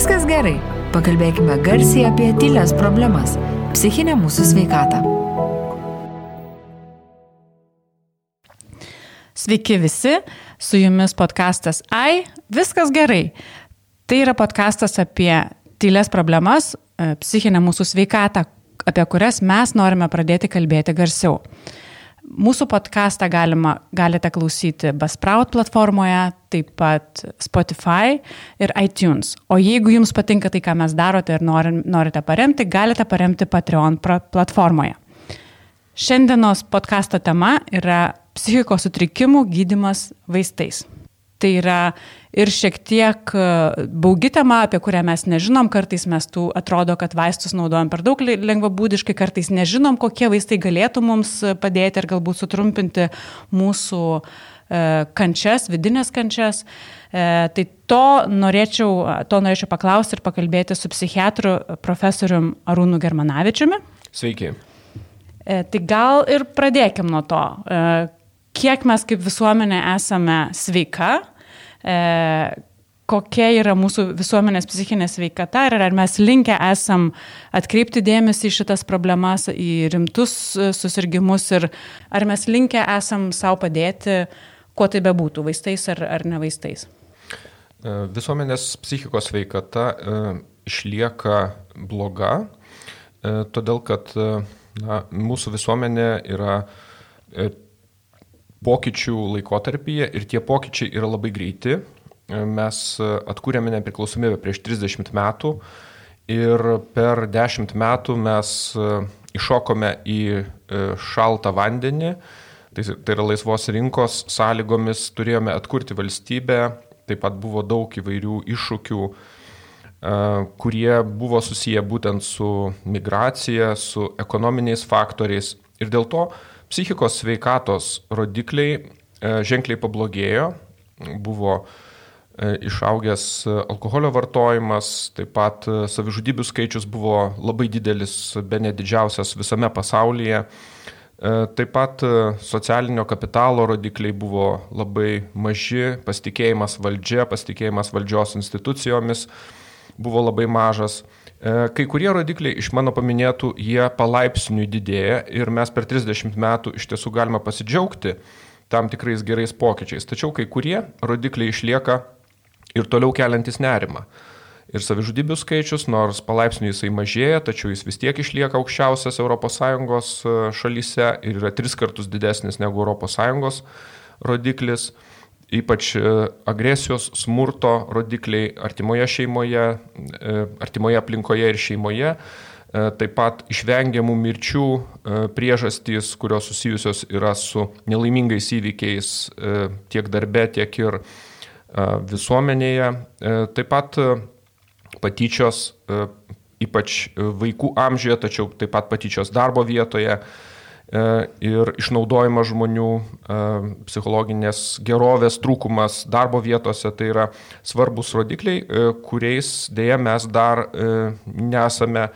Viskas gerai. Pakalbėkime garsiai apie tylės problemas - psichinę mūsų sveikatą. Sveiki visi, su jumis podkastas Ai, viskas gerai. Tai yra podkastas apie tylės problemas, e, psichinę mūsų sveikatą, apie kurias mes norime pradėti kalbėti garsiau. Mūsų podcastą galima, galite klausyti Basprout platformoje, taip pat Spotify ir iTunes. O jeigu jums patinka tai, ką mes darote ir norite paremti, galite paremti Patreon platformoje. Šiandienos podkasto tema yra psichikos sutrikimų gydimas vaistais. Tai yra ir šiek tiek e, baugi tema, apie kurią mes nežinom, kartais mes tų atrodo, kad vaistus naudojam per daug lengvabūdiškai, kartais nežinom, kokie vaistai galėtų mums padėti ir galbūt sutrumpinti mūsų e, kančias, vidinės kančias. E, tai to norėčiau, to norėčiau paklausti ir pakalbėti su psichiatru profesorium Arūnu Germanavičiumi. Sveiki. Tai gal ir pradėkim nuo to kiek mes kaip visuomenė esame sveika, e, kokia yra mūsų visuomenės psichinė sveikata ir ar mes linkę esam atkreipti dėmesį į šitas problemas, į rimtus susirgymus ir ar mes linkę esam savo padėti, kuo tai bebūtų, vaistais ar, ar ne vaistais. E, visuomenės psichikos sveikata e, išlieka bloga, e, todėl kad e, na, mūsų visuomenė yra e, pokyčių laikotarpyje ir tie pokyčiai yra labai greiti. Mes atkūrėme nepriklausomybę prieš 30 metų ir per 10 metų mes iššokome į e, šaltą vandenį, tai, tai yra laisvos rinkos sąlygomis, turėjome atkurti valstybę, taip pat buvo daug įvairių iššūkių, e, kurie buvo susiję būtent su migracija, su ekonominiais faktoriais. Ir dėl to Psichikos sveikatos rodikliai e, ženkliai pablogėjo, buvo e, išaugęs alkoholio vartojimas, taip pat e, savižudybių skaičius buvo labai didelis, be nedidžiausias visame pasaulyje. Taip pat socialinio kapitalo rodikliai buvo labai maži, pasitikėjimas valdžia, pasitikėjimas valdžios institucijomis buvo labai mažas. E, kai kurie rodikliai iš mano paminėtų, jie palaipsniui didėja ir mes per 30 metų iš tiesų galime pasidžiaugti tam tikrais gerais pokyčiais. Tačiau kai kurie rodikliai išlieka ir toliau keliantis nerimą. Ir savižudybių skaičius, nors palaipsniui jisai mažėja, tačiau jis vis tiek išlieka aukščiausias ES e, šalyse ir yra tris kartus didesnis negu ES rodiklis ypač e, agresijos, smurto rodikliai artimoje šeimoje, e, artimoje aplinkoje ir šeimoje, e, taip pat išvengiamų mirčių priežastys, kurios susijusios yra su nelaimingais įvykiais tiek darbe, tiek ir visuomenėje. Taip pat patyčios, ypač vaikų amžiuje, tačiau taip pat patyčios darbo vietoje ir išnaudojimas žmonių, e, psichologinės gerovės trūkumas darbo vietose, tai yra svarbus rodikliai, e, kuriais dėja mes dar nesame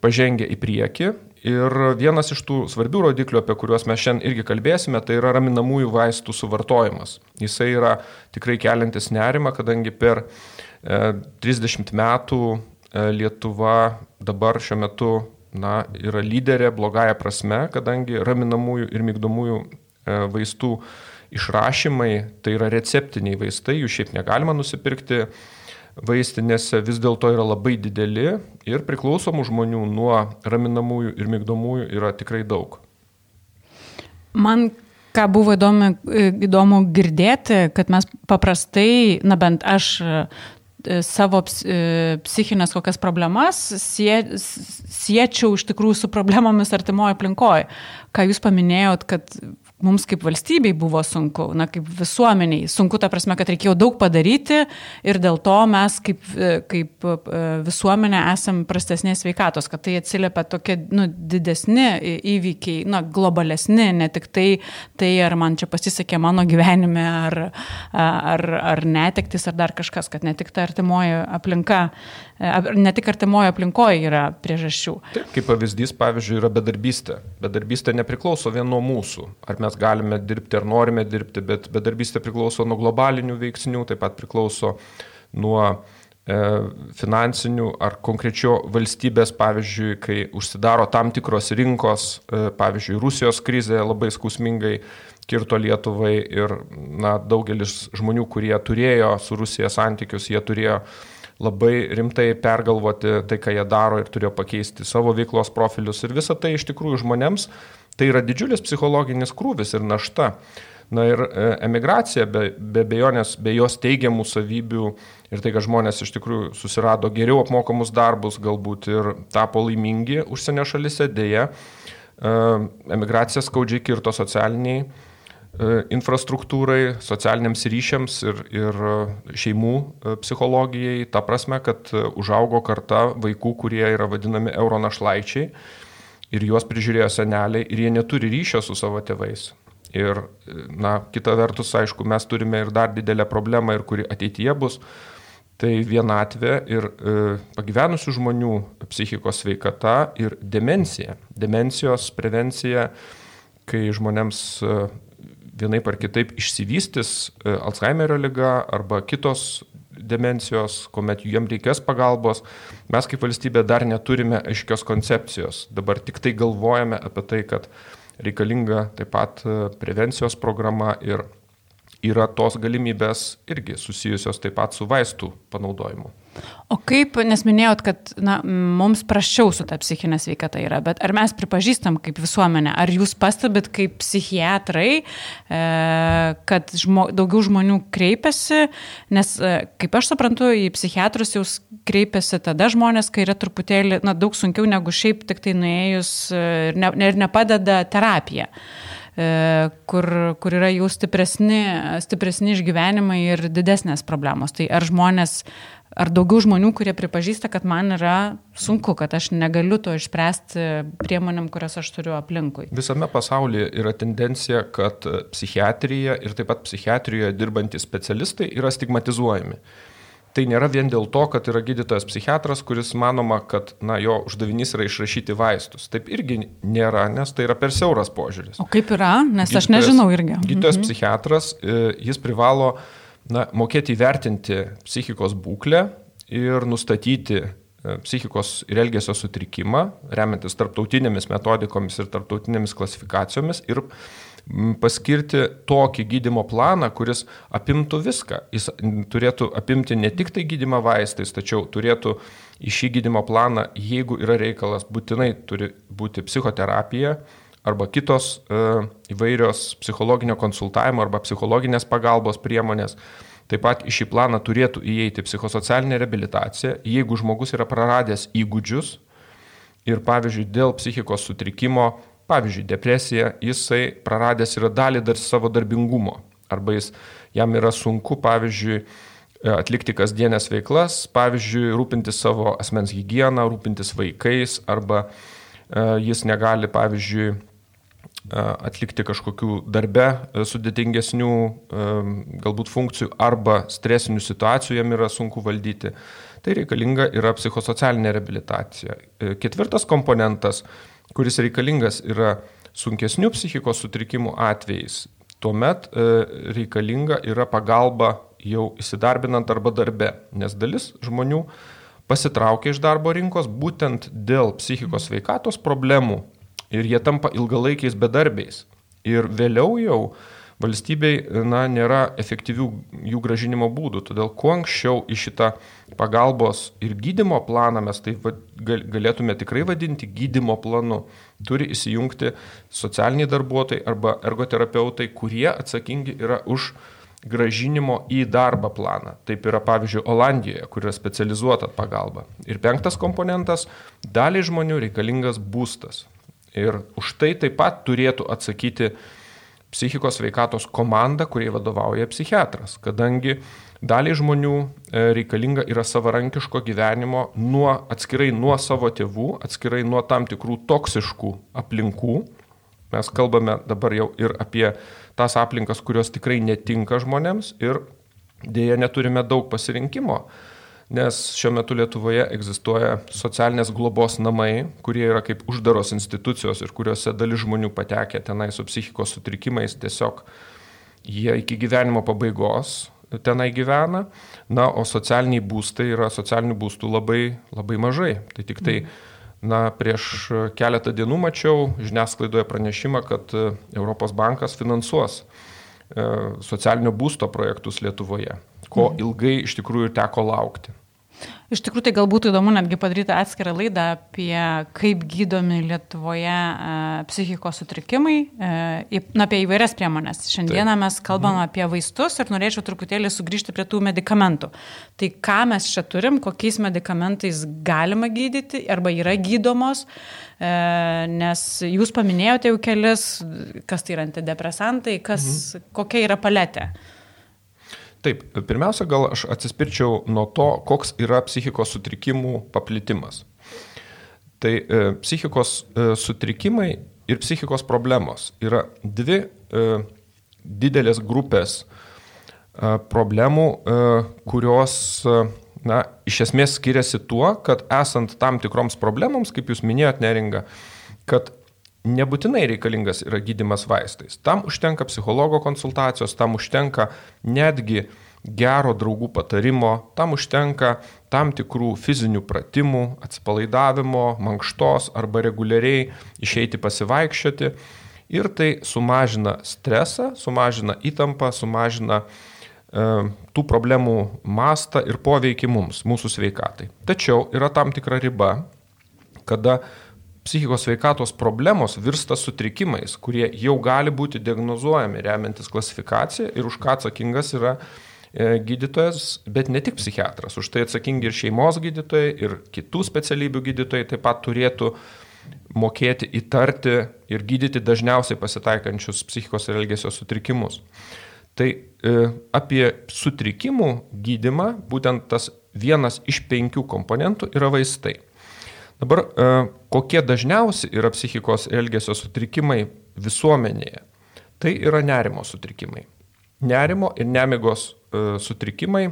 pažengę į priekį. Ir vienas iš tų svarbių rodiklių, apie kuriuos mes šiandien irgi kalbėsime, tai yra raminamųjų vaistų suvartojimas. Jisai yra tikrai keliantis nerimą, kadangi per 30 metų Lietuva dabar šiuo metu na, yra lyderė blogąją prasme, kadangi raminamųjų ir mygdomųjų e, vaistų išrašymai, tai yra receptiniai vaistai, jų šiaip negalima nusipirkti vaistinėse, vis dėlto yra labai dideli ir priklausomų žmonių nuo raminamųjų ir mygdomųjų yra tikrai daug. Man ką buvo įdomu, įdomu girdėti, kad mes paprastai, na bent aš savo e, psichinės kokias problemas sie, siečiau iš tikrųjų su problemomis artimoje aplinkoje. Ką jūs paminėjot, kad mums kaip valstybei buvo sunku, na, kaip visuomeniai. Sunku ta prasme, kad reikėjo daug padaryti ir dėl to mes kaip, kaip e, visuomenė esam prastesnės sveikatos, kad tai atsiliepia tokie nu, didesni įvykiai, na, globalesni, ne tik tai, tai ar man čia pasisekė mano gyvenime, ar, ar, ar netektis, ar dar kažkas, kad ne tik ta artimoji aplinka ne tik artimoje aplinkoje yra priežasčių. Taip, kaip pavyzdys, pavyzdžiui, yra bedarbystė. Bedarbystė nepriklauso vien nuo mūsų. Ar mes galime dirbti, ar norime dirbti, bet bedarbystė priklauso nuo globalinių veiksnių, taip pat priklauso nuo finansinių ar konkrečio valstybės, pavyzdžiui, kai užsidaro tam tikros rinkos, pavyzdžiui, Rusijos krizė labai skausmingai kirto Lietuvai ir na, daugelis žmonių, kurie turėjo su Rusija santykius, jie turėjo labai rimtai pergalvoti tai, ką jie daro ir turėjo pakeisti savo veiklos profilius. Ir visa tai iš tikrųjų žmonėms tai yra didžiulis psichologinis krūvis ir našta. Na ir e, emigracija be, be bejonės, be jos teigiamų savybių ir tai, kad žmonės iš tikrųjų susirado geriau apmokamus darbus, galbūt ir tapo laimingi užsienio šalise, dėja, e, emigracija skaudžiai kirto socialiniai infrastruktūrai, socialiniams ryšiams ir, ir šeimų psichologijai, ta prasme, kad užaugo karta vaikų, kurie yra vadinami euronašlaičiai ir juos prižiūrėjo seneliai ir jie neturi ryšio su savo tėvais. Ir, na, kita vertus, aišku, mes turime ir dar didelę problemą, ir kuri ateityje bus, tai vienatvė ir e, pagyvenusių žmonių psichikos sveikata ir demencija. Demencijos prevencija, kai žmonėms e, vienaip ar kitaip išsivystys e, Alzheimerio lyga arba kitos demencijos, kuomet jiem reikės pagalbos, mes kaip valstybė dar neturime aiškios koncepcijos. Dabar tik tai galvojame apie tai, kad reikalinga taip pat e, prevencijos programa ir yra tos galimybės irgi susijusios taip pat su vaistų panaudojimu. O kaip, nes minėjot, kad na, mums prašiau su ta psichinė sveikata yra, bet ar mes pripažįstam kaip visuomenė, ar jūs pastebit kaip psichiatrai, e, kad žmo, daugiau žmonių kreipiasi, nes e, kaip aš suprantu, į psichiatrus jau kreipiasi tada žmonės, kai yra truputėlį na, daug sunkiau negu šiaip tik tai nuėjus e, ir, ne, ir nepadeda terapija. E, kur, kur yra jų stipresni, stipresni išgyvenimai ir didesnės problemos. Tai ar žmonės, ar daugiau žmonių, kurie pripažįsta, kad man yra sunku, kad aš negaliu to išspręsti priemonėm, kurias aš turiu aplinkui. Visame pasaulyje yra tendencija, kad psichiatrija ir taip pat psichiatrijoje dirbantys specialistai yra stigmatizuojami tai nėra vien dėl to, kad yra gydytojas psichiatras, kuris manoma, kad na, jo uždavinys yra išrašyti vaistus. Taip irgi nėra, nes tai yra per siauras požiūris. O kaip yra, nes gydytojas, aš nežinau irgi. Gydytojas mhm. psichiatras, e, jis privalo na, mokėti įvertinti psichikos būklę ir nustatyti e, psichikos ir elgesio sutrikimą, remiantis tarptautinėmis metodikomis ir tarptautinėmis klasifikacijomis ir paskirti tokį gydimo planą, kuris apimtų viską. Jis turėtų apimti ne tik tai gydimą vaistais, tačiau turėtų į šį gydimo planą, jeigu yra reikalas, būtinai turi būti psichoterapija arba kitos e, įvairios psichologinio konsultavimo arba psichologinės pagalbos priemonės. Taip pat į šį planą turėtų įeiti psichosocialinė rehabilitacija, jeigu žmogus yra praradęs įgūdžius ir, pavyzdžiui, dėl psichikos sutrikimo Pavyzdžiui, depresija, jisai praradęs yra dalį dar savo darbingumo. Arba jis, jam yra sunku, pavyzdžiui, atlikti kasdienės veiklas, pavyzdžiui, rūpintis savo asmens higieną, rūpintis vaikais, arba e, jis negali, pavyzdžiui, e, atlikti kažkokių darbe e, sudėtingesnių galbūt funkcijų arba stresinių situacijų jam yra sunku valdyti. Tai reikalinga yra psichosocialinė rehabilitacija. Ketvirtas komponentas kuris reikalingas yra sunkesnių psichikos sutrikimų atvejais, tuomet e, reikalinga yra pagalba jau įsidarbinant arba darbe, nes dalis žmonių pasitraukia iš darbo rinkos būtent dėl psichikos veikatos problemų ir jie tampa ilgalaikiais bedarbiais. Ir vėliau jau valstybei na, nėra efektyvių jų gražinimo būdų. Todėl kuo anksčiau į šitą pagalbos ir gydimo planą mes tai galėtume tikrai vadinti gydimo planu, turi įsijungti socialiniai darbuotojai arba ergoterapeutai, kurie atsakingi yra už gražinimo į darbą planą. Taip yra pavyzdžiui Olandijoje, kur yra specializuota pagalba. Ir penktas komponentas - daliai žmonių reikalingas būstas. Ir už tai taip pat turėtų atsakyti psichikos sveikatos komanda, kuriai vadovauja psichiatras, kadangi daliai žmonių e, reikalinga yra savarankiško gyvenimo nuo, atskirai nuo savo tėvų, atskirai nuo tam tikrų toksiškų aplinkų. Mes kalbame dabar jau ir apie tas aplinkas, kurios tikrai netinka žmonėms ir dėja neturime daug pasirinkimo nes šiuo metu Lietuvoje egzistuoja socialinės globos namai, kurie yra kaip uždaros institucijos ir kuriuose dalis žmonių patekę tenai su psichikos sutrikimais tiesiog jie iki gyvenimo pabaigos tenai gyvena, na, o socialiniai būstai yra socialinių būstų labai, labai mažai. Tai tik tai, na, prieš keletą dienų mačiau žiniasklaidoje pranešimą, kad Europos bankas finansuos socialinio būsto projektus Lietuvoje, ko ilgai iš tikrųjų teko laukti. Iš tikrųjų, tai galbūt įdomu netgi padaryti atskirą laidą apie kaip gydomi Lietuvoje e, psichikos sutrikimai, e, na, apie įvairias priemonės. Šiandieną Taip. mes kalbam mhm. apie vaistus ir norėčiau truputėlį sugrįžti prie tų medikamentų. Tai ką mes čia turim, kokiais medikamentais galima gydyti arba yra gydomos, e, nes jūs paminėjote jau kelis, kas tai yra antidepresantai, kas, mhm. kokia yra paletė. Taip, pirmiausia, gal aš atsispirčiau nuo to, koks yra psichikos sutrikimų paplitimas. Tai e, psichikos e, sutrikimai ir psichikos problemos yra dvi e, didelės grupės e, problemų, e, kurios e, na, iš esmės skiriasi tuo, kad esant tam tikroms problemoms, kaip jūs minėjot, neringa, kad nebūtinai reikalingas yra gydimas vaistais. Tam užtenka psichologo konsultacijos, tam užtenka netgi gero draugų patarimo, tam užtenka tam tikrų fizinių pratimų, atsipalaidavimo, mankštos arba reguliariai išeiti pasivaikščioti. Ir tai sumažina stresą, sumažina įtampą, sumažina e, tų problemų mastą ir poveikį mums, mūsų sveikatai. Tačiau yra tam tikra riba, kada psichikos sveikatos problemos virsta sutrikimais, kurie jau gali būti diagnozuojami remiantis klasifikaciją ir už ką atsakingas yra e, gydytojas, bet ne tik psichiatras. Už tai atsakingi ir šeimos gydytojai, ir kitų specialybių gydytojai taip pat turėtų mokėti įtarti ir gydyti dažniausiai pasitaikančius psichikos ir elgesio sutrikimus. Tai e, apie sutrikimų gydimą būtent tas vienas iš penkių komponentų yra vaistai. Dabar e, kokie dažniausi yra psichikos elgesio sutrikimai visuomenėje? Tai yra nerimo sutrikimai. Nerimo ir nemigos e, sutrikimai,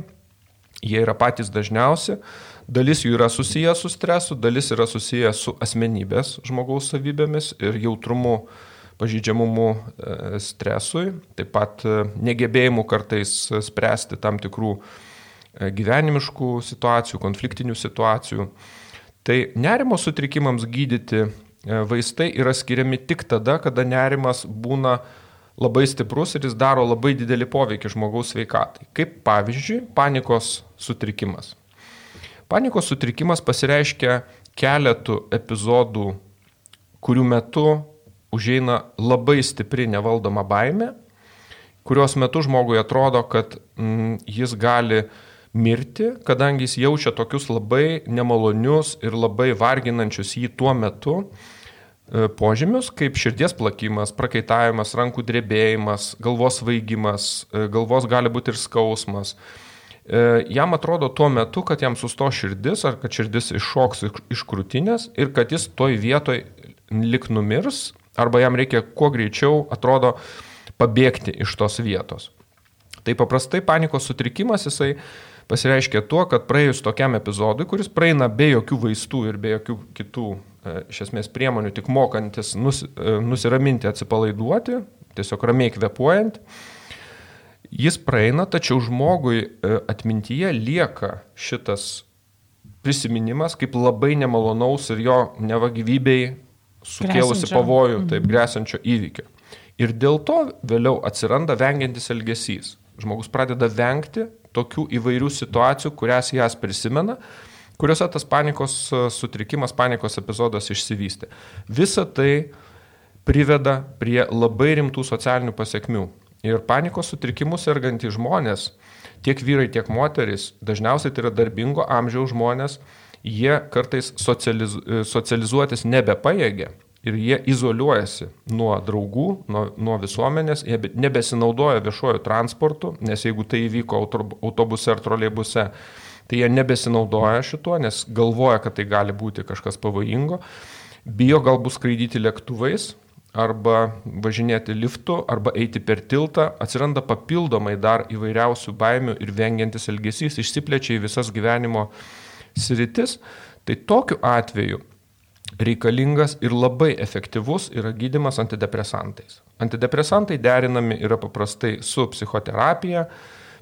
jie yra patys dažniausi. Dalis jų yra susiję su stresu, dalis yra susiję su asmenybės žmogaus savybėmis ir jautrumu, pažydžiamumu e, stresui, taip pat negebėjimu kartais spręsti tam tikrų gyvenimiškų situacijų, konfliktinių situacijų. Tai nerimo sutrikimams gydyti e, vaistai yra skiriami tik tada, kada nerimas būna labai stiprus ir jis daro labai didelį poveikį žmogaus sveikatai. Kaip pavyzdžiui, panikos sutrikimas. Panikos sutrikimas pasireiškia keletų epizodų, kurių metu užeina labai stipri nevaldoma baime, kurios metu žmogui atrodo, kad mm, jis gali mirti, kadangi jis jaučia tokius labai nemalonius ir labai varginančius jį tuo metu e, požymius, kaip širdies plakimas, prakaitavimas, rankų drebėjimas, galvos vaigimas, e, galvos gali būti ir skausmas. E, jam atrodo tuo metu, kad jam susto širdis ar kad širdis iššoks iš krūtinės ir kad jis toj vietoj lik numirs arba jam reikia kuo greičiau, atrodo, pabėgti iš tos vietos. Tai paprastai panikos sutrikimas jisai pasireiškia tuo, kad praėjus tokiam epizodui, kuris praeina be jokių vaistų ir be jokių kitų e, iš esmės priemonių, tik mokantis nus, e, nusiraminti, atsipalaiduoti, tiesiog ramiai kvepuojant, jis praeina, tačiau žmogui e, atmintyje lieka šitas prisiminimas kaip labai nemalonaus ir jo neva gyvybei sukėlusi pavojų, taip, mhm. grėsančio įvykio. Ir dėl to vėliau atsiranda vengiantis elgesys. Žmogus pradeda vengti tokių įvairių situacijų, kurias jas prisimena, kuriuose tas panikos e, sutrikimas, panikos epizodas išsivystė. Visa tai priveda prie labai rimtų socialinių pasiekmių. Ir panikos sutrikimus sergantys žmonės, tiek vyrai, tiek moteris, dažniausiai tai yra darbingo amžiaus žmonės, jie kartais socializ, e, socializuotis nebepaėgia ir jie izoliuojasi nuo draugų, nuo, nuo visuomenės, jie nebesinaudoja viešuoju transportu, nes jeigu tai įvyko autobuse ar troleibuse, tai jie nebesinaudoja šituo, nes galvoja, kad tai gali būti kažkas pavojingo, bijo galbūt skraidyti lėktuvais arba važinėti liftu, arba eiti per tiltą, atsiranda papildomai dar įvairiausių baimių ir vengiantis elgesys išsiplečia į visas gyvenimo sritis. Tai tokiu atveju reikalingas ir labai efektyvus yra gydimas antidepresantais. Antidepresantai derinami yra paprastai su psichoterapija.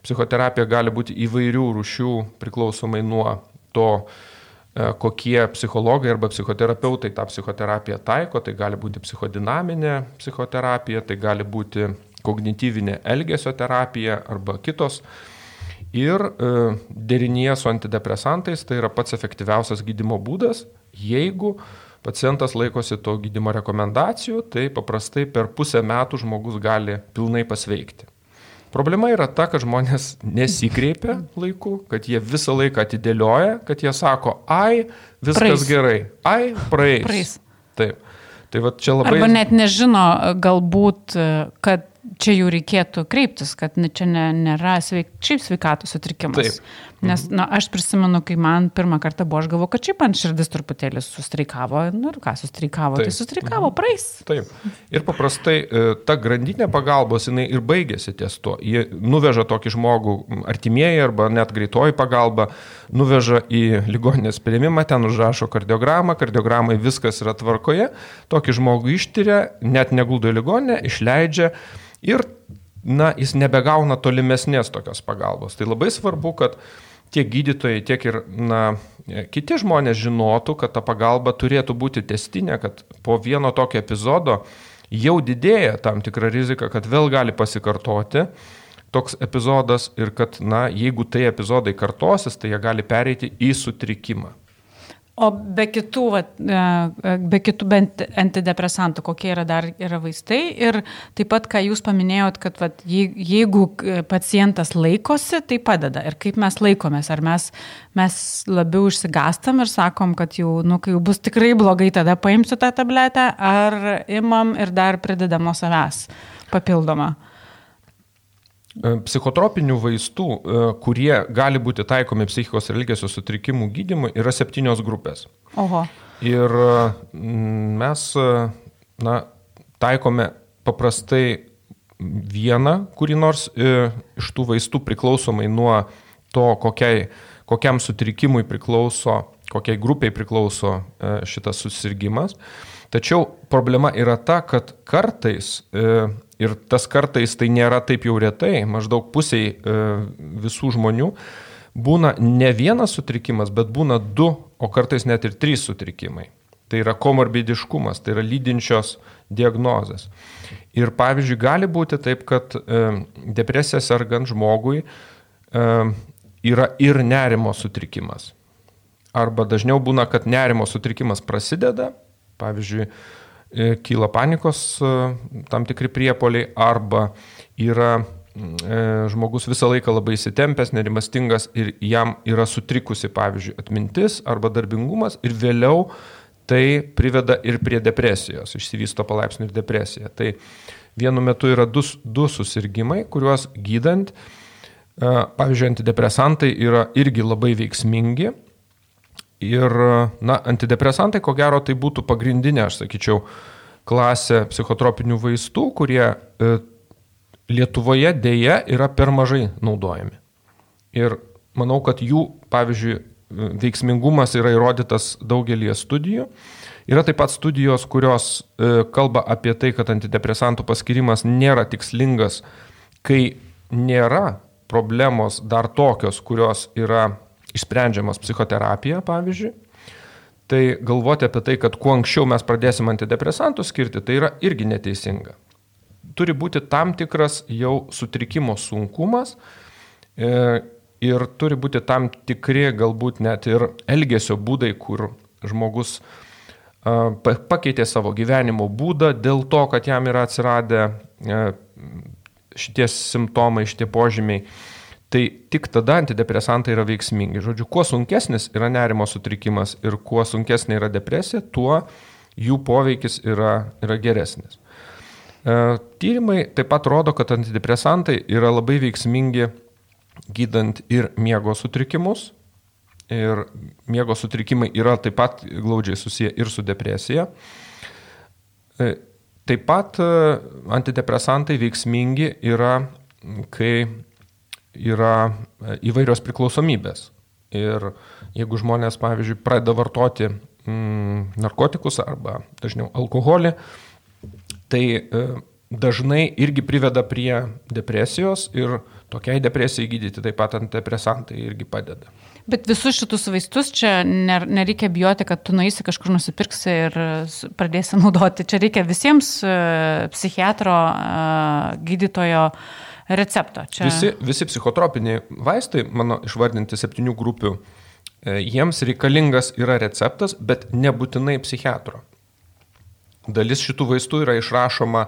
psichoterapija gali būti įvairių rušių priklausomai nuo to, e, kokie psichologai arba psichoterapeutai tą psichoterapiją taiko. Tai gali būti psichodinaminė psichoterapija, tai gali būti kognityvinė elgesio terapija arba kitos. Ir e, derinyje su antidepresantais tai yra pats efektyviausias gydimo būdas, jeigu pacientas laikosi to gydimo rekomendacijų, tai paprastai per pusę metų žmogus gali pilnai pasveikti. Problema yra ta, kad žmonės nesikreipia laiku, kad jie visą laiką atidėlioja, kad jie sako, ai, viskas praeis. gerai, ai, praeis. praeis. Taip. Tai va čia labai. Arba net nežino galbūt, kad čia jau reikėtų kreiptis, kad čia ne, nėra sveik, šiaip sveikatos sutrikimas. Taip. Nes na, aš prisimenu, kai man pirmą kartą buvo, aš galvoju, kad šiaip ant širdis truputėlį sustreikavo. Nu ir ką sustreikavo, tai Taip. tai sustreikavo, mhm. praeis. Taip. Ir paprastai e, ta grandinė pagalbos, jinai ir baigėsi ties to. Jie nuveža tokį žmogų artimieji arba net greitoji pagalba, nuveža į ligoninės prieimimą, ten užrašo kardiogramą, kardiogramai viskas yra tvarkoje, tokį žmogų ištyria, net neguldo į ligoninę, išleidžia ir na, jis nebegauna tolimesnės tokios pagalbos. Tai labai svarbu, kad tiek gydytojai, tiek ir na, kiti žmonės žinotų, kad ta pagalba turėtų būti testinė, kad po vieno tokio epizodo jau didėja tam tikra rizika, kad vėl gali pasikartoti toks epizodas ir kad, na, jeigu tai epizodai kartosis, tai jie gali pereiti į sutrikimą. O be kitų, va, e, e, be kitų bent antidepresantų, kokie yra dar yra vaistai ir taip pat, ką jūs paminėjot, kad va, jeigu e, pacientas laikosi, tai padeda. Ir kaip mes laikomės, ar mes, mes labiau išsigastam ir sakom, kad jau, nu, kai jau bus tikrai blogai, tada paimsiu tą tabletę, ar imam ir dar pridedam nuo savęs papildomą. E, psichotropinių vaistų, e, kurie gali būti taikomi psichikos ir elgesio sutrikimų gydymui, yra septynios grupės. Oho. Ir mm, mes na, taikome paprastai vieną, kurį nors e, iš tų vaistų priklausomai nuo to, kokiai, kokiam sutrikimui priklauso, kokiai grupiai priklauso šitas susirgymas. Tačiau problema yra ta, kad kartais Ir tas kartais tai nėra taip jau retai, maždaug pusiai e, visų žmonių būna ne vienas sutrikimas, bet būna du, o kartais net ir trys sutrikimai. Tai yra komorbidiškumas, tai yra lydinčios diagnozės. Ir pavyzdžiui, gali būti taip, kad e, depresija sergant žmogui e, yra ir nerimo sutrikimas. Arba dažniau būna, kad nerimo sutrikimas prasideda, pavyzdžiui, kyla panikos e, tam tikri priepoliai arba yra e, žmogus visą laiką labai įsitempęs, nerimastingas ir jam yra sutrikusi, pavyzdžiui, atmintis arba darbingumas ir vėliau tai priveda ir prie depresijos, išsivysto palaipsniui ir depresija. Tai vienu metu yra du, du susirgymai, kuriuos gydant, pavyzdžiui, antidepresantai yra irgi labai veiksmingi Ir, na, antidepresantai, ko gero, tai būtų pagrindinė, aš sakyčiau, klasė psichotropinių vaistų, kurie e, Lietuvoje dėja yra per mažai naudojami. Ir manau, kad jų, pavyzdžiui, veiksmingumas yra įrodytas daugelį studijų. Yra taip pat studijos, kurios e, kalba apie tai, kad antidepresantų paskirimas nėra tikslingas, kai nėra problemos dar tokios, kurios yra išsprendžiamas psichoterapija, pavyzdžiui, tai galvoti apie tai, kad kuo anksčiau mes pradėsim antidepresantų skirti, tai yra irgi neteisinga. Turi būti tam tikras jau sutrikimo sunkumas e, ir turi būti tam tikri galbūt net ir elgesio būdai, kur žmogus pakeitė savo gyvenimo būdą dėl to, kad jam yra atsiradę e, šitie simptomai, šitie požymiai tai tik tada antidepresantai yra veiksmingi. Žodžiu, kuo sunkesnis yra nerimo sutrikimas ir kuo sunkesnė yra depresija, tuo jų poveikis yra, yra geresnis. E, tyrimai taip pat rodo, kad antidepresantai yra labai veiksmingi gydant ir miego sutrikimus. Ir miego sutrikimai yra taip pat glaudžiai susiję ir su depresija. E, taip pat e, antidepresantai veiksmingi yra, kai yra e, įvairios priklausomybės. Ir jeigu žmonės, pavyzdžiui, pradeda vartoti mm, narkotikus arba dažniau alkoholį, tai e, dažnai irgi priveda prie depresijos ir tokiai depresijai gydyti taip pat antidepresantai irgi padeda. Bet visus šitus vaistus čia nereikia bijoti, kad tu nueisi kažkur nusipirksi ir pradėsi naudoti. Čia reikia visiems e, psichiatro, e, gydytojo recepto. Čia... Visi, visi psichotropiniai vaistai, mano išvardinti septynių grupių, e, jiems reikalingas yra receptas, bet nebūtinai psichiatro. Dalis šitų vaistų yra išrašoma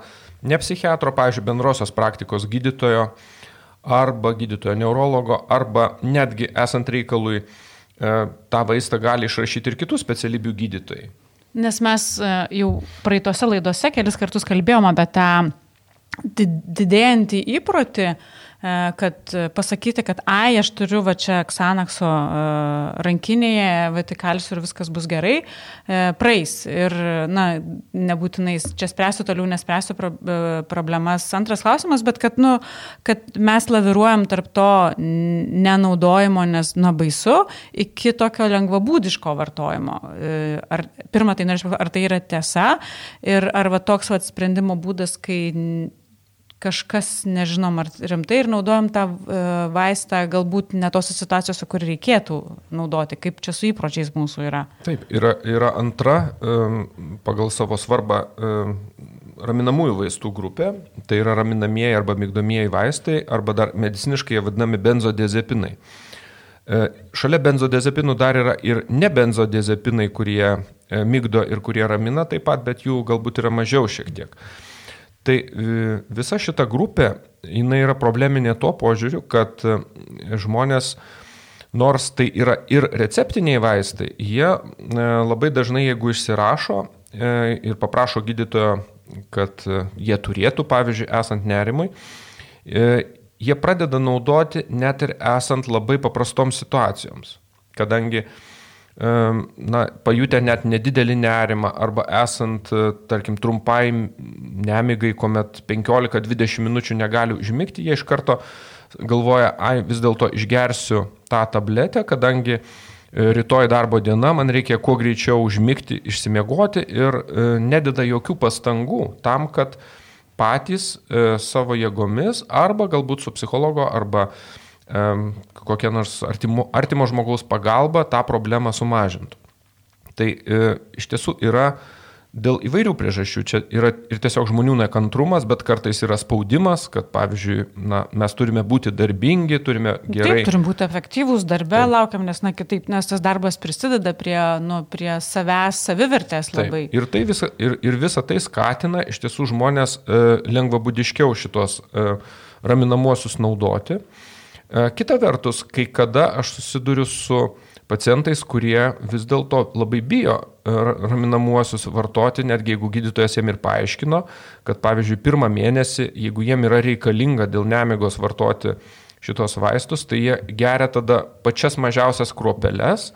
ne psichiatro, pavyzdžiui, bendrosios praktikos gydytojo arba gydytojo neurologo, arba netgi esant reikalui e, tą vaistą gali išrašyti ir kitų specialybių gydytojai. Nes mes e, jau praeitose laidose kelis kartus kalbėjome apie tą didėjantį įprotį, E, kad pasakyti, kad ai, aš turiu va čia Xanaxo e, rankinėje, vatikalsiu ir viskas bus gerai, e, praeis. Ir, na, nebūtinai čia spręsiu toliau, nespręsiu pro, problemas. Antras klausimas, bet kad, nu, kad mes laviruojam tarp to nenaudojimo, nes, na, baisu, iki tokio lengvabūdiško vartojimo. Ar, pirmą, tai ar tai yra tiesa ir ar va toks va sprendimo būdas, kai kažkas, nežinom, ar rimtai ir naudojam tą e, vaistą galbūt ne tose situacijose, kur reikėtų naudoti, kaip čia su įpročiais mūsų yra. Taip, yra, yra antra pagal savo svarbą raminamųjų vaistų grupė, tai yra raminamieji arba mygdomieji vaistai, arba dar mediciniškai jie vadinami benzodiazepinai. E, šalia benzodiazepinų dar yra ir ne benzodiazepinai, kurie e, mygdo ir kurie ramina taip pat, bet jų galbūt yra mažiau šiek tiek. Tai e, visa šita grupė, jinai yra probleminė tuo požiūriu, kad e, žmonės, nors tai yra ir receptiniai vaistai, jie e, labai dažnai, jeigu išsirašo ir paprašo gydytojo, kad jie turėtų, pavyzdžiui, esant nerimui, jie pradeda naudoti net ir esant labai paprastoms situacijoms. Kadangi na, pajutę net nedidelį nerimą arba esant, e, tarkim, trumpai nemigai, kuomet 15-20 minučių negali užmigti, jie iš karto galvoja, ai, vis dėlto išgersiu tą tabletę, kadangi e, rytoj darbo diena, man reikia kuo greičiau užmigti, išsimiegoti ir e, nededa jokių pastangų tam, kad patys savo jėgomis arba galbūt su psichologo arba kokia nors artimo, artimo žmogaus pagalba tą problemą sumažintų. Tai e, iš tiesų yra dėl įvairių priežasčių. Čia yra ir tiesiog žmonių nekantrumas, bet kartais yra spaudimas, kad, pavyzdžiui, na, mes turime būti darbingi, turime gerai. Taip, turim būti efektyvūs darbę, Taip. laukiam, nes, na, kitaip, nes tas darbas prisideda prie, nu, prie savęs savivertės labai. Taip. Ir, tai visa, ir, ir visa tai skatina iš tiesų žmonės e, lengvabudiškiau šitos e, raminamuosius naudoti. E, kita vertus, kai kada aš susiduriu su pacientais, kurie vis dėlto labai bijo e, raminamuosius vartoti, netgi jeigu gydytojas jiem ir paaiškino, kad pavyzdžiui pirmą mėnesį, jeigu jiem yra reikalinga dėl nemigos vartoti šitos vaistus, tai jie geria tada pačias mažiausias kruopeles,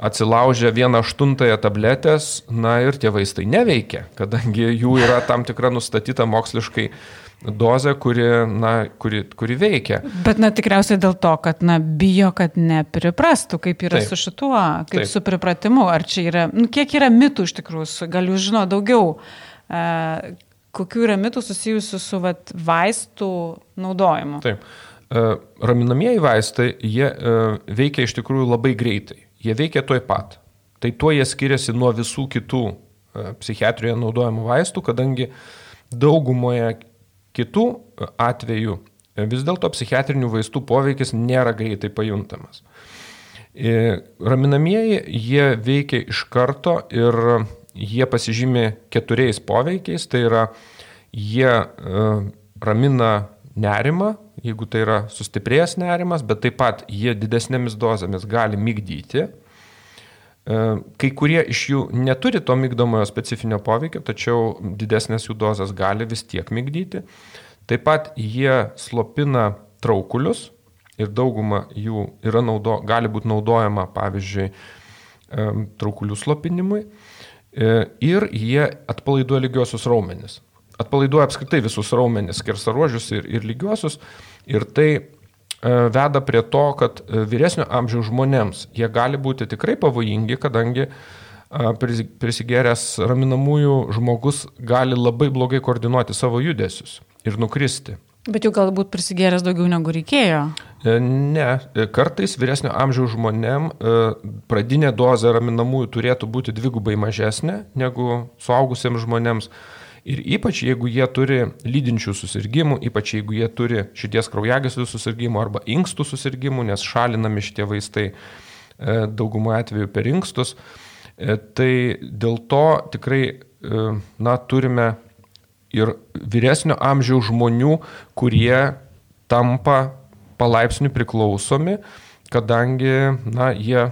atsilaužia vieną aštuntąją tabletės, na ir tie vaistai neveikia, kadangi jų yra tam tikra nustatyta moksliškai dozę, kuri, na, kuri, kuri veikia. Bet, na, tikriausiai dėl to, kad, na, bijo, kad nepriprastų, kaip yra Taip. su šituo, kaip Taip. su pripratimu. Ar čia yra, nu, kiek yra mitų iš tikrųjų, gal jūs žino daugiau, e, kokių yra mitų susijusių su vat, vaistų naudojimu. Taip. E, raminamieji vaistai, jie e, veikia iš tikrųjų labai greitai. Jie veikia toj pat. Tai tuo jie skiriasi nuo visų kitų psichiatrijoje naudojamų vaistų, kadangi daugumoje Kitų e, atvejų e, vis dėlto psichiatrinių vaistų poveikis nėra greitai pajuntamas. E, raminamieji jie veikia iš karto ir jie pasižymė keturiais poveikiais. Tai yra, jie ramina nerimą, jeigu tai yra sustiprėjęs nerimas, bet taip pat jie didesnėmis dozėmis gali mygdyti. Kai kurie iš jų neturi to mygdomojo specifinio poveikio, tačiau didesnės jų dozas gali vis tiek mygdyti. Taip pat jie slopina traukulius ir dauguma jų naudo, gali būti naudojama, pavyzdžiui, traukulių slopinimui. E, ir jie atpalaiduoja lygiosius raumenis. Atpalaiduoja apskritai visus raumenis, skersaruožius ir, ir lygiosius. Ir tai E, veda prie to, kad e, vyresnio amžiaus žmonėms jie gali būti tikrai pavojingi, kadangi e, prisigėręs raminamųjų žmogus gali labai blogai koordinuoti savo judesius ir nukristi. Bet jau galbūt prisigėręs daugiau negu reikėjo. E, ne, e, kartais vyresnio amžiaus žmonėm e, pradinė dozė raminamųjų turėtų būti dvigubai mažesnė negu suaugusiems žmonėms. Ir ypač jeigu jie turi lydinčių susirgymų, ypač jeigu jie turi širdies kraujagyslių susirgymų arba inkstų susirgymų, nes šalinami šitie vaistai daugumo atveju per inkstus, tai dėl to tikrai, na, turime ir vyresnio amžiaus žmonių, kurie tampa palaipsniui priklausomi, kadangi na, jie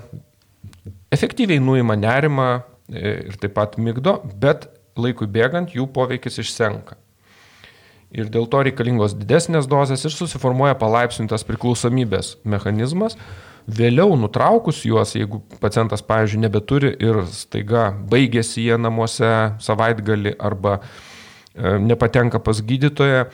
efektyviai nuima nerimą e, ir taip pat mygdo, bet laikui bėgant jų poveikis išsenka. Ir dėl to reikalingos didesnės dozės ir susiformuoja palaipsnintas priklausomybės mechanizmas. Vėliau nutraukus juos, jeigu pacientas, pavyzdžiui, nebeturi ir staiga baigėsi jie namuose savaitgali arba E, nepatenka pas gydytoją,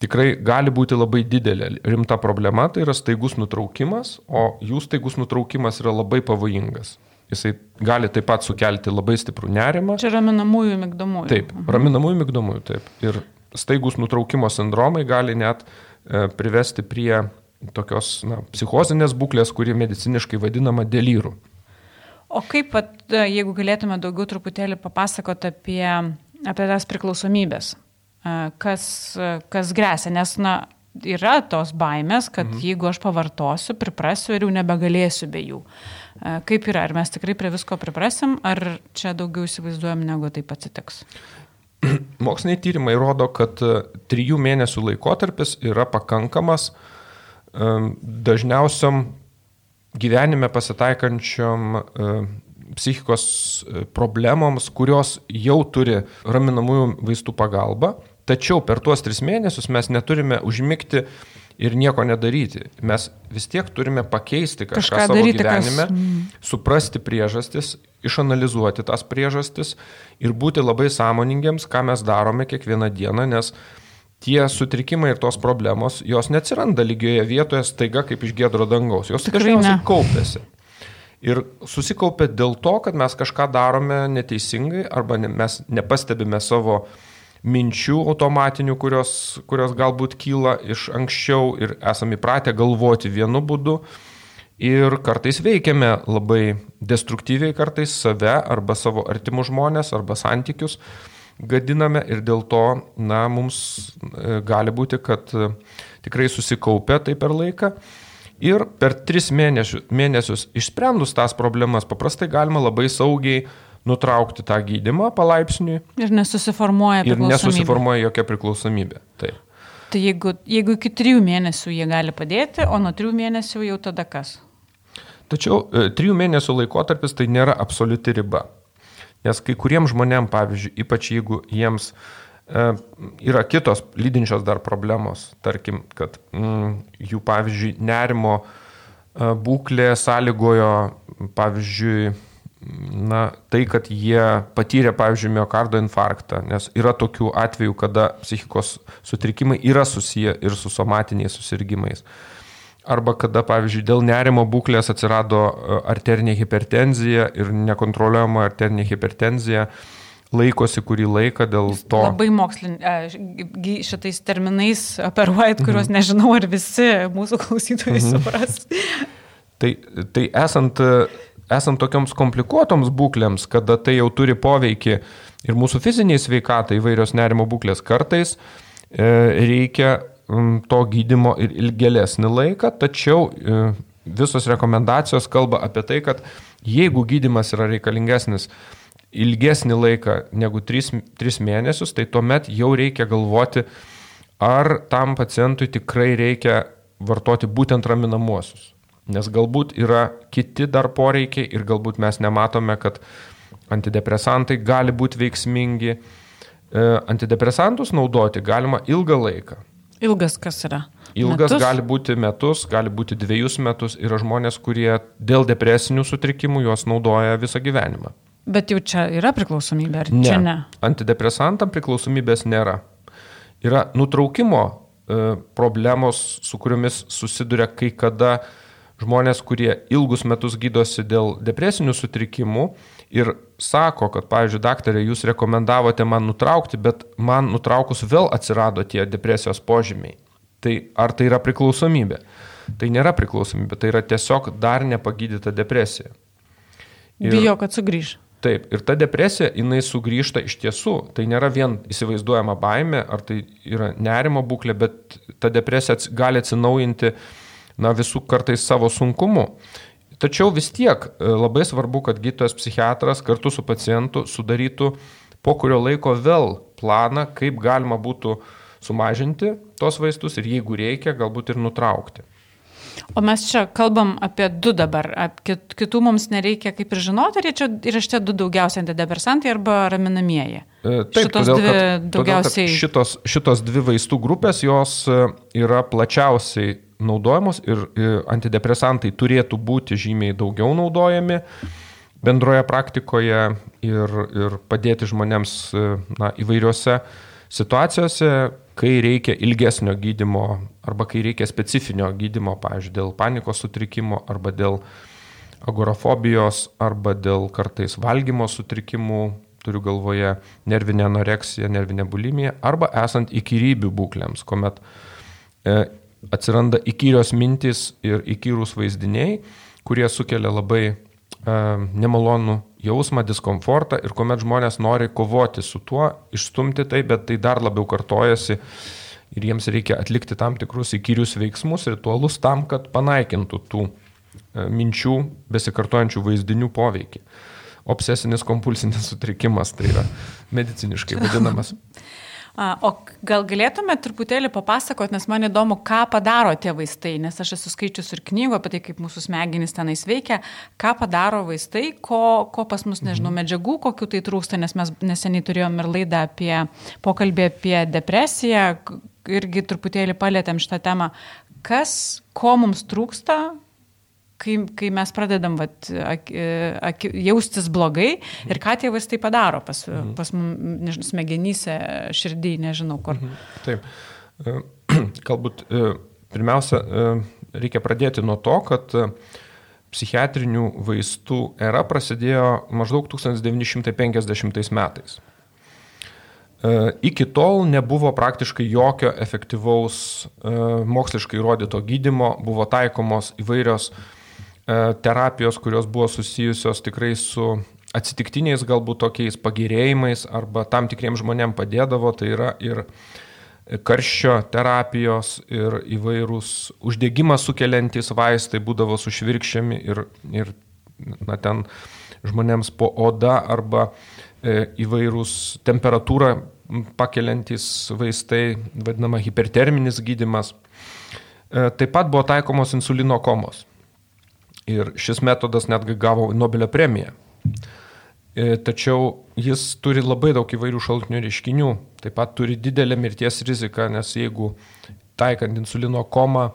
tikrai gali būti labai didelė rimta problema, tai yra staigus nutraukimas, o jų staigus nutraukimas yra labai pavojingas. Jisai gali taip pat sukelti labai stiprų nerimą. Čia raminamųjų mygdomųjų. Taip, mhm. raminamųjų mygdomųjų, taip. Ir staigus nutraukimo sindromai gali net e, privesti prie tokios na, psichozinės būklės, kuri mediciniškai vadinama delyrų. O kaip, pat, e, jeigu galėtume daugiau truputėlį papasakoti apie apie tas priklausomybės, kas, kas grėsia, nes, na, yra tos baimės, kad mhm. jeigu aš pavartosiu, priprasiu ir jau nebegalėsiu be jų. Kaip yra, ar mes tikrai prie visko priprasim, ar čia daugiau įsivaizduojam, negu taip atsitiks? Moksliniai tyrimai rodo, kad trijų mėnesių laikotarpis yra pakankamas dažniausiam gyvenime pasitaikančiam psichikos e, problemoms, kurios jau turi raminamųjų vaistų pagalbą, tačiau per tuos tris mėnesius mes neturime užmygti ir nieko nedaryti. Mes vis tiek turime pakeisti kažką, kažką savo daryti, gyvenime, kas... Mm. suprasti priežastis, išanalizuoti tas priežastis ir būti labai sąmoningiams, ką mes darome kiekvieną dieną, nes tie sutrikimai ir tos problemos, jos neatsiranda lygioje vietoje staiga kaip iš gėdro dangaus, jos dažniausiai kaupėsi. Ir susikaupia dėl to, kad mes kažką darome neteisingai arba mes nepastebime savo minčių automatinių, kurios, kurios galbūt kyla iš anksčiau ir esame įpratę galvoti vienu būdu. Ir kartais veikiame labai destruktyviai, kartais save arba savo artimus žmonės arba santykius gadiname ir dėl to, na, mums e, gali būti, kad e, tikrai susikaupia tai per laiką. Ir per tris mėnesius, mėnesius išsprendus tas problemas paprastai galima labai saugiai nutraukti tą gydimą palaipsniui. Ir nesusiformuoja ir nesusiformuoja jokia priklausomybė. Taip. Tai jeigu, jeigu iki trijų mėnesių jie gali padėti, o nuo trijų mėnesių jau tada kas? Tačiau e, trijų mėnesių laikotarpis tai nėra absoliuti riba. Nes kai kuriems žmonėms, pavyzdžiui, ypač jeigu jiems E, yra kitos lydinčios dar problemos, tarkim, kad mm, jų, pavyzdžiui, nerimo e, būklė sąlygojo, pavyzdžiui, na, tai, kad jie patyrė, pavyzdžiui, miocardo infarktą, nes yra tokių atvejų, kada psichikos sutrikimai yra susiję ir su somatiniais susirgymais. Arba kada, pavyzdžiui, dėl nerimo būklės atsirado e, arterinė hipertenzija ir nekontroliuojama arterinė hipertenzija, laikosi kurį laiką dėl to. Labai mokslin, šitais terminais operuojat, kuriuos mhm. nežinau, ar visi mūsų klausytojai mhm. supras. tai, tai esant, esant tokioms komplikuotoms būklėms, kada tai jau turi poveikį ir mūsų fiziniai sveikatai įvairios nerimo būklės kartais, e, reikia to gydimo ir ilgėlesnį laiką, tačiau e, visos rekomendacijos kalba apie tai, kad jeigu gydimas yra reikalingesnis ilgesnį laiką negu 3, 3 mėnesius, tai tuomet jau reikia galvoti, ar tam pacientui tikrai reikia vartoti būtent raminamuosius. Nes galbūt yra kiti dar poreikiai ir galbūt mes nematome, kad antidepresantai gali būti veiksmingi. E, antidepresantus naudoti galima ilgą laiką. Ilgas kas yra? Ilgas metus? gali būti metus, gali būti dviejus metus. Yra žmonės, kurie dėl depresinių sutrikimų juos naudoja visą gyvenimą. Bet jau čia yra priklausomybė, ar ne. čia ne? Antidepresantam priklausomybės nėra. Yra nutraukimo e, problemos, su kuriomis susiduria kai kada žmonės, kurie ilgus metus gydosi dėl depresinių sutrikimų ir sako, kad, pavyzdžiui, daktarė, jūs rekomendavote man nutraukti, bet man nutraukus vėl atsirado tie depresijos požymiai. Tai ar tai yra priklausomybė? Tai nėra priklausomybė, tai yra tiesiog dar nepagydyta depresija. Ir, Bijo, kad sugrįž. Taip, ir ta depresija, jinai sugrįžta iš tiesų. Tai nėra vien įsivaizduojama baime, ar tai yra nerimo būklė, bet ta depresija gali atsinaujinti, na, visų kartais savo sunkumu. Tačiau vis tiek e, labai svarbu, kad gydytojas psichiatras kartu su pacientu sudarytų po kurio laiko vėl planą, kaip galima būtų sumažinti tos vaistus ir jeigu reikia, galbūt ir nutraukti. O mes čia kalbam apie du dabar, kit, kitų mums nereikia kaip ir žinoti, ar čia yra šitie du daugiausiai antidepresantai arba raminamieji. E, taip, šitos todėl, dvi kad, daugiausiai. Todėl, šitos, šitos dvi vaistų grupės, jos e, yra plačiausiai naudojamos ir antidepresantai turėtų būti žymiai daugiau naudojami bendroje praktikoje ir, ir padėti žmonėms na, įvairiose situacijose, kai reikia ilgesnio gydimo arba kai reikia specifinio gydimo, pavyzdžiui, dėl panikos sutrikimo arba dėl agorafobijos arba dėl kartais valgymo sutrikimų, turiu galvoje nervinę anoreksiją, nervinę bulimiją arba esant įkyrybių būklėms, kuomet e, atsiranda įkyrios mintis ir įkyrūs vaizdiniai, kurie sukelia labai e, nemalonų jausmą, diskomfortą ir kuomet žmonės nori kovoti su tuo, išstumti tai, bet tai dar labiau kartojasi ir jiems reikia atlikti tam tikrus įkyrius veiksmus, ritualus tam, kad panaikintų tų e, minčių besikartojančių vaizdinių poveikį. Obsesinis kompulsinis sutrikimas tai yra mediciniškai vadinamas. O gal galėtumėte truputėlį papasakoti, nes man įdomu, ką padaro tie vaistai, nes aš esu skaičius ir knygų apie tai, kaip mūsų smegenys tenais veikia, ką padaro vaistai, ko, ko pas mus, nežinau, mhm. medžiagų, kokiu tai trūksta, nes mes neseniai turėjom ir laidą apie pokalbį apie depresiją, irgi truputėlį palėtėm šitą temą. Kas, ko mums trūksta, kai, kai mes pradedam vat, ak, ak, jaustis blogai ir ką tie vaistai padaro pas, mhm. pas nežinau, smegenyse, širdį, nežinau kur. Mhm. Taip. E, galbūt e, pirmiausia, e, reikia pradėti nuo to, kad psichiatrinių vaistų era prasidėjo maždaug 1950 metais. Iki tol nebuvo praktiškai jokio efektyvaus moksliškai įrodyto gydimo, buvo taikomos įvairios uh, E, terapijos, kurios buvo susijusios tikrai su atsitiktiniais galbūt tokiais pagerėjimais arba tam tikriem žmonėm padėdavo, tai yra ir karščio terapijos ir įvairūs uždegimą sukeliantys vaistai būdavo sušvirkščiami ir, ir na, ten žmonėms po oda arba e, įvairūs temperatūrą pakeliantys vaistai, vadinama hiperterminis gydimas. E, taip pat buvo taikomos insulino komos. Ir šis metodas netgi gavo Nobelio premiją. E, tačiau jis turi labai daug įvairių šaltinių reiškinių, taip pat turi didelę mirties riziką, nes jeigu taikant insulino komą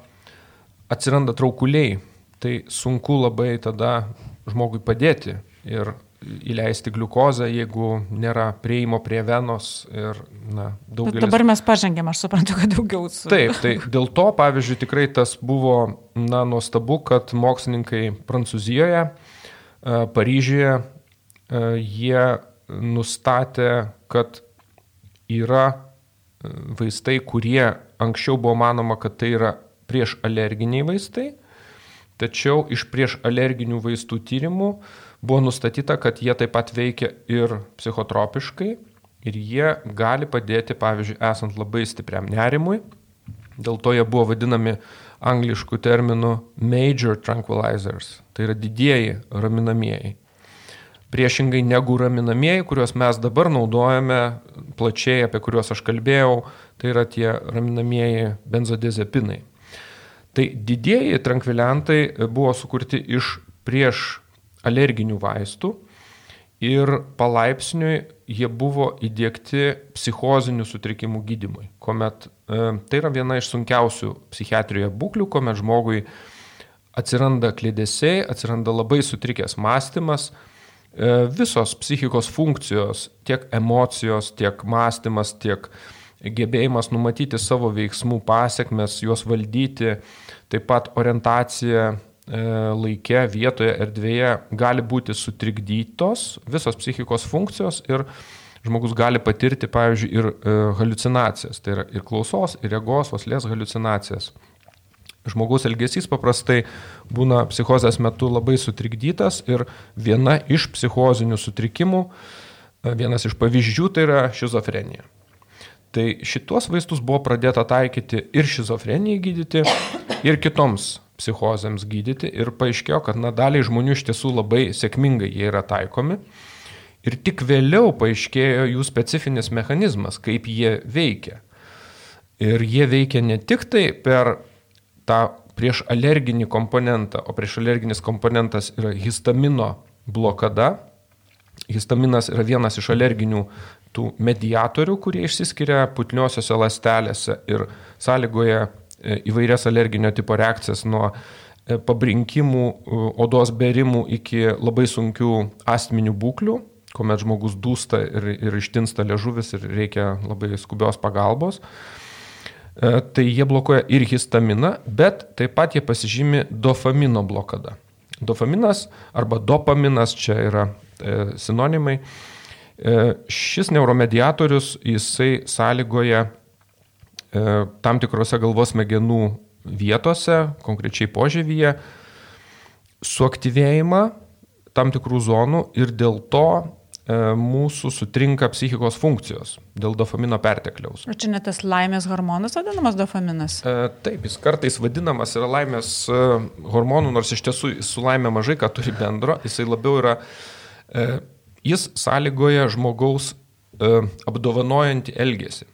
atsiranda traukuliai, tai sunku labai tada žmogui padėti. Ir įleisti gliukozę, jeigu nėra prieimo prie venos ir, na, daugelis. Bet dabar mes pažengėm, aš suprantu, kad daugiau. Su... Taip, tai dėl to, pavyzdžiui, tikrai tas buvo, na, nuostabu, kad mokslininkai Prancūzijoje, e, Paryžiuje, e, jie nustatė, kad yra e, vaistai, kurie anksčiau buvo manoma, kad tai yra prieš alerginiai vaistai, tačiau iš prieš alerginių vaistų tyrimų Buvo nustatyta, kad jie taip pat veikia ir psichotropiškai ir jie gali padėti, pavyzdžiui, esant labai stipriam nerimui. Dėl to jie buvo vadinami angliškų terminų major tranquilizers, tai yra didieji raminamieji. Priešingai negu raminamieji, kuriuos mes dabar naudojame plačiai, apie kuriuos aš kalbėjau, tai yra tie raminamieji benzodiazepinai. Tai didieji tranquiliantai buvo sukurti iš prieš alerginių vaistų ir palaipsniui jie buvo įdėkti psichozinių sutrikimų gydimui, kuomet e, tai yra viena iš sunkiausių psichiatrijoje būklių, kuomet žmogui atsiranda klėdėsiai, atsiranda labai sutrikęs mąstymas, e, visos psichikos funkcijos, tiek emocijos, tiek mąstymas, tiek gebėjimas numatyti savo veiksmų pasiekmes, juos valdyti, taip pat orientacija E, laike, vietoje, erdvėje gali būti sutrikdytos visos psichikos funkcijos ir žmogus gali patirti, pavyzdžiui, ir e, halucinacijas, tai yra ir klausos, ir regos, oslės halucinacijas. Žmogaus elgesys paprastai būna psichozės metu labai sutrikdytas ir viena iš psichozinių sutrikimų, e, vienas iš pavyzdžių tai yra šizofrenija. Tai šitos vaistus buvo pradėta taikyti ir šizofrenijai gydyti, ir kitoms psichozėms gydyti ir paaiškėjo, kad na, daliai žmonių iš tiesų labai sėkmingai jie yra taikomi. Ir tik vėliau paaiškėjo jų specifinis mechanizmas, kaip jie veikia. Ir jie veikia ne tik tai per tą prieš alerginį komponentą, o prieš alerginis komponentas yra histamino blokada. Histaminas yra vienas iš alerginių tų mediatorių, kurie išsiskiria putniosiose lastelėse ir sąlygoja įvairias alerginio tipo reakcijas nuo e, pabrinkimų, odos berimų iki labai sunkių astminių būklių, kuomet žmogus dūsta ir, ir ištinsta liežuvis ir reikia labai skubios pagalbos. E, tai jie blokuoja ir histaminą, bet taip pat jie pasižymi dopamino blokada. Dopaminas arba dopaminas čia yra e, sinonimai. E, šis neuromediatorius jisai sąlygoja E, tam tikrose galvos smegenų vietose, konkrečiai požyvyje, suaktyvėjimą tam tikrų zonų ir dėl to e, mūsų sutrinka psichikos funkcijos dėl dopamino pertekliaus. Ar čia net tas laimės hormonas vadinamas dopaminas? E, taip, jis kartais vadinamas yra laimės e, hormonų, nors iš tiesų su laimė mažai ką turi bendro, jisai labiau yra, e, jis sąlygoja žmogaus e, apdovanojantį elgesį.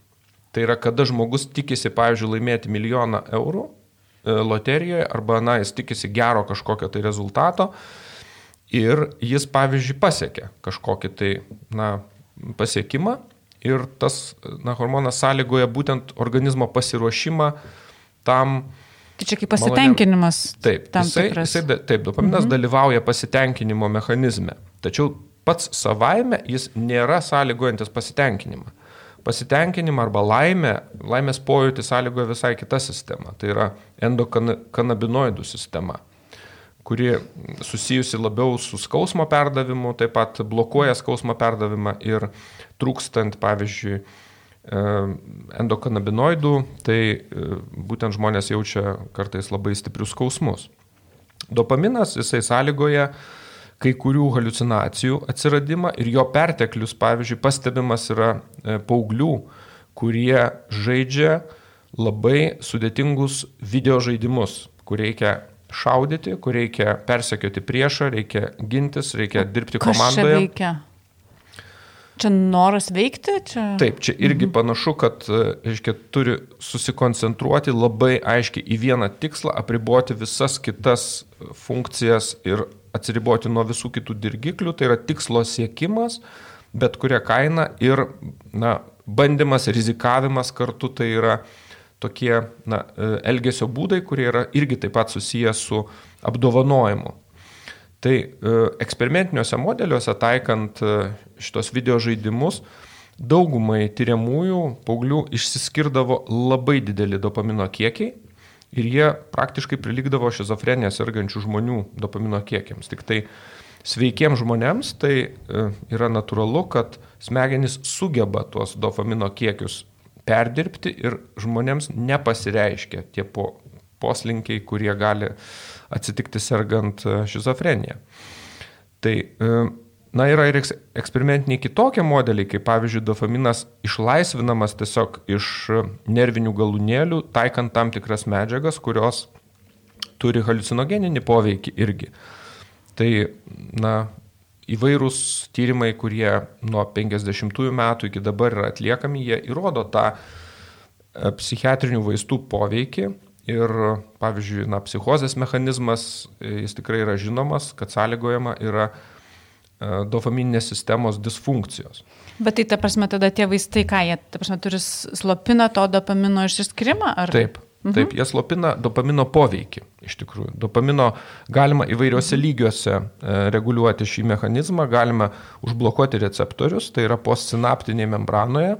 Tai yra, kada žmogus tikisi, pavyzdžiui, laimėti milijoną eurų e, loterijoje arba, na, jis tikisi gero kažkokio tai rezultato ir jis, pavyzdžiui, pasiekia kažkokį tai, na, pasiekimą ir tas, na, hormonas sąlygoja būtent organizmo pasiruošimą tam. Tai čia kaip pasitenkinimas. Taip, jisai, jisai, taip, dopaminas mhm. dalyvauja pasitenkinimo mechanizme. Tačiau pats savaime jis nėra sąlygojantis pasitenkinimą pasitenkinimą arba laimę, laimės pojūtį sąlygoja visai kita sistema. Tai yra endokanabinoidų sistema, kuri susijusi labiau su skausmo perdavimu, taip pat blokuoja skausmo perdavimą ir trūkstant, pavyzdžiui, endokanabinoidų, tai e, būtent žmonės jaučia kartais labai stiprius skausmus. Dopaminas jisai sąlygoja uh, kai kurių halucinacijų atsiradimą ir jo perteklius, pavyzdžiui, pastebimas yra e, paauglių, kurie žaidžia labai sudėtingus video žaidimus, kur reikia šaudyti, kur reikia persekioti priešą, reikia gintis, reikia dirbti Kas komandoje. Čia veikia? Čia noras veikti? Čia... Taip, čia irgi mhm. panašu, kad e, reiškia, turi susikoncentruoti labai aiškiai į vieną tikslą, apriboti visas kitas funkcijas ir atsiriboti nuo visų kitų dirgiklių, tai yra tikslo siekimas, bet kuria kaina ir na, bandymas, rizikavimas kartu tai yra tokie na, e, elgesio būdai, kurie yra irgi taip pat susiję su apdovanojimu. Tai e, eksperimentiniuose modeliuose taikant e, šitos video žaidimus, daugumai tyriamųjų paauglių išsiskirdavo labai dideli dopamino kiekiai ir jie praktiškai prilikdavo šizofreniją sergančių žmonių dopamino kiekiams. Tik tai sveikiems žmonėms tai e, yra natūralu, kad smegenys sugeba tuos dopamino kiekius perdirbti ir žmonėms nepasireiškia tie po, poslinkiai, kurie gali atsitikti sergant e, šizofreniją. Tai e, Na, yra ir eksperimentiniai kitokie modeliai, kaip pavyzdžiui, dopaminas išlaisvinamas tiesiog iš nervinių galūnėlių, taikant tam tikras medžiagas, kurios turi halucinogeninį poveikį irgi. Tai, na, įvairūs tyrimai, kurie nuo 50-ųjų metų iki dabar yra atliekami, jie įrodo tą e, psichiatrinių vaistų poveikį. Ir, pavyzdžiui, na, psichozės mechanizmas, e, jis tikrai yra žinomas, kad sąlygojama yra dopamininės sistemos disfunkcijos. Bet tai, ta prasme, tada tie vaistai, ką jie, ta prasme, turi slopina to dopamino išsiskirimą? Ar... Taip. Mhm. Taip, jie slopina dopamino poveikį, iš tikrųjų. Dopamino galima įvairiuose mhm. lygiuose e, reguliuoti šį mechanizmą, galima užblokuoti receptorius, tai yra postsinaptinėje membranoje,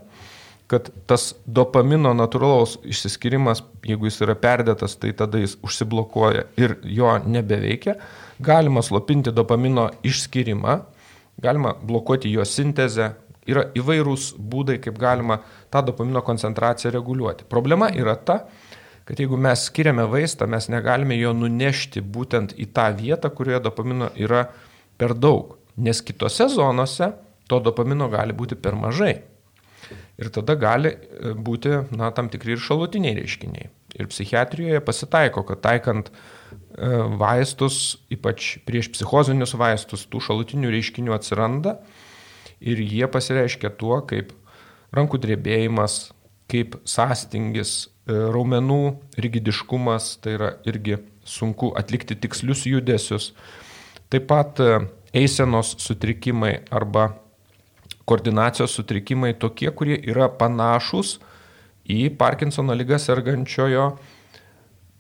kad tas dopamino natūralaus išsiskirimas, jeigu jis yra perdėtas, tai tada jis užsiblokuoja ir jo nebeveikia galima slopinti dopamino išskirimą, galima blokuoti jo sintezę, yra įvairūs būdai, kaip galima tą dopamino koncentraciją reguliuoti. Problema yra ta, kad jeigu mes skiriame vaistą, mes negalime jo nunešti būtent į tą vietą, kurioje dopamino yra per daug, nes kitose zonose to dopamino gali būti per mažai. Ir tada gali e, būti na, tam tikri ir šalutiniai reiškiniai. Ir psichiatrijoje pasitaiko, kad taikant e, vaistus, ypač prieš psichozinius vaistus, tų šalutinių reiškinių atsiranda ir jie pasireiškia tuo, kaip rankų drebėjimas, kaip sąstingis, e, raumenų rigidiškumas, tai yra irgi sunku atlikti tikslius judesius. Taip pat eisenos sutrikimai arba koordinacijos sutrikimai tokie, kurie yra panašus į Parkinsono lygą sergančiojo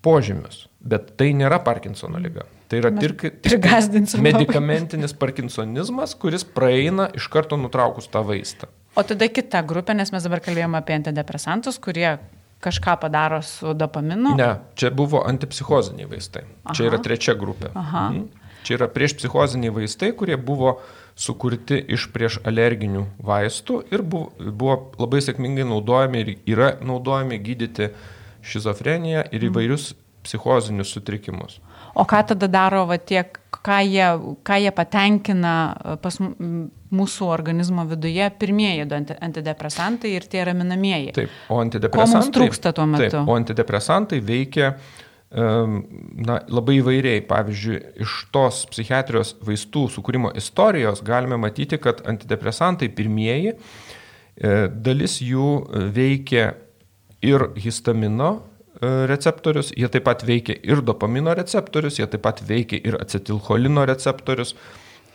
požymius. Bet tai nėra Parkinsono lyga. Tai yra tik, tik medikamentinis parkinsonizmas, kuris praeina iš karto nutraukus tą vaistą. O tada kita grupė, nes mes dabar kalbėjome apie antidepresantus, kurie kažką padaro su dopaminu. Ne, čia buvo antipsichoziniai vaistai. Aha. Čia yra trečia grupė. Aha. Mhm. Čia yra prieš psichoziniai vaistai, kurie buvo sukurti iš prieš alerginių vaistų ir buvo, buvo labai sėkmingai naudojami ir yra naudojami gydyti šizofreniją ir mhm. įvairius psichozinius sutrikimus. O ką tada daro va, tiek, ką jie, ką jie patenkina e, pas mūsų organizmo viduje, pirmieji du antidepresantai ir tie raminamieji? Taip, o antidepresantai. Ko mums trūksta tuo metu? Taip, o antidepresantai veikia na, labai įvairiai. Pavyzdžiui, iš tos psichiatrijos vaistų sukūrimo istorijos galime matyti, kad antidepresantai pirmieji, e, dalis jų veikia ir histamino e, receptorius, jie taip pat veikia ir dopamino receptorius, jie taip pat veikia ir acetilcholino receptorius.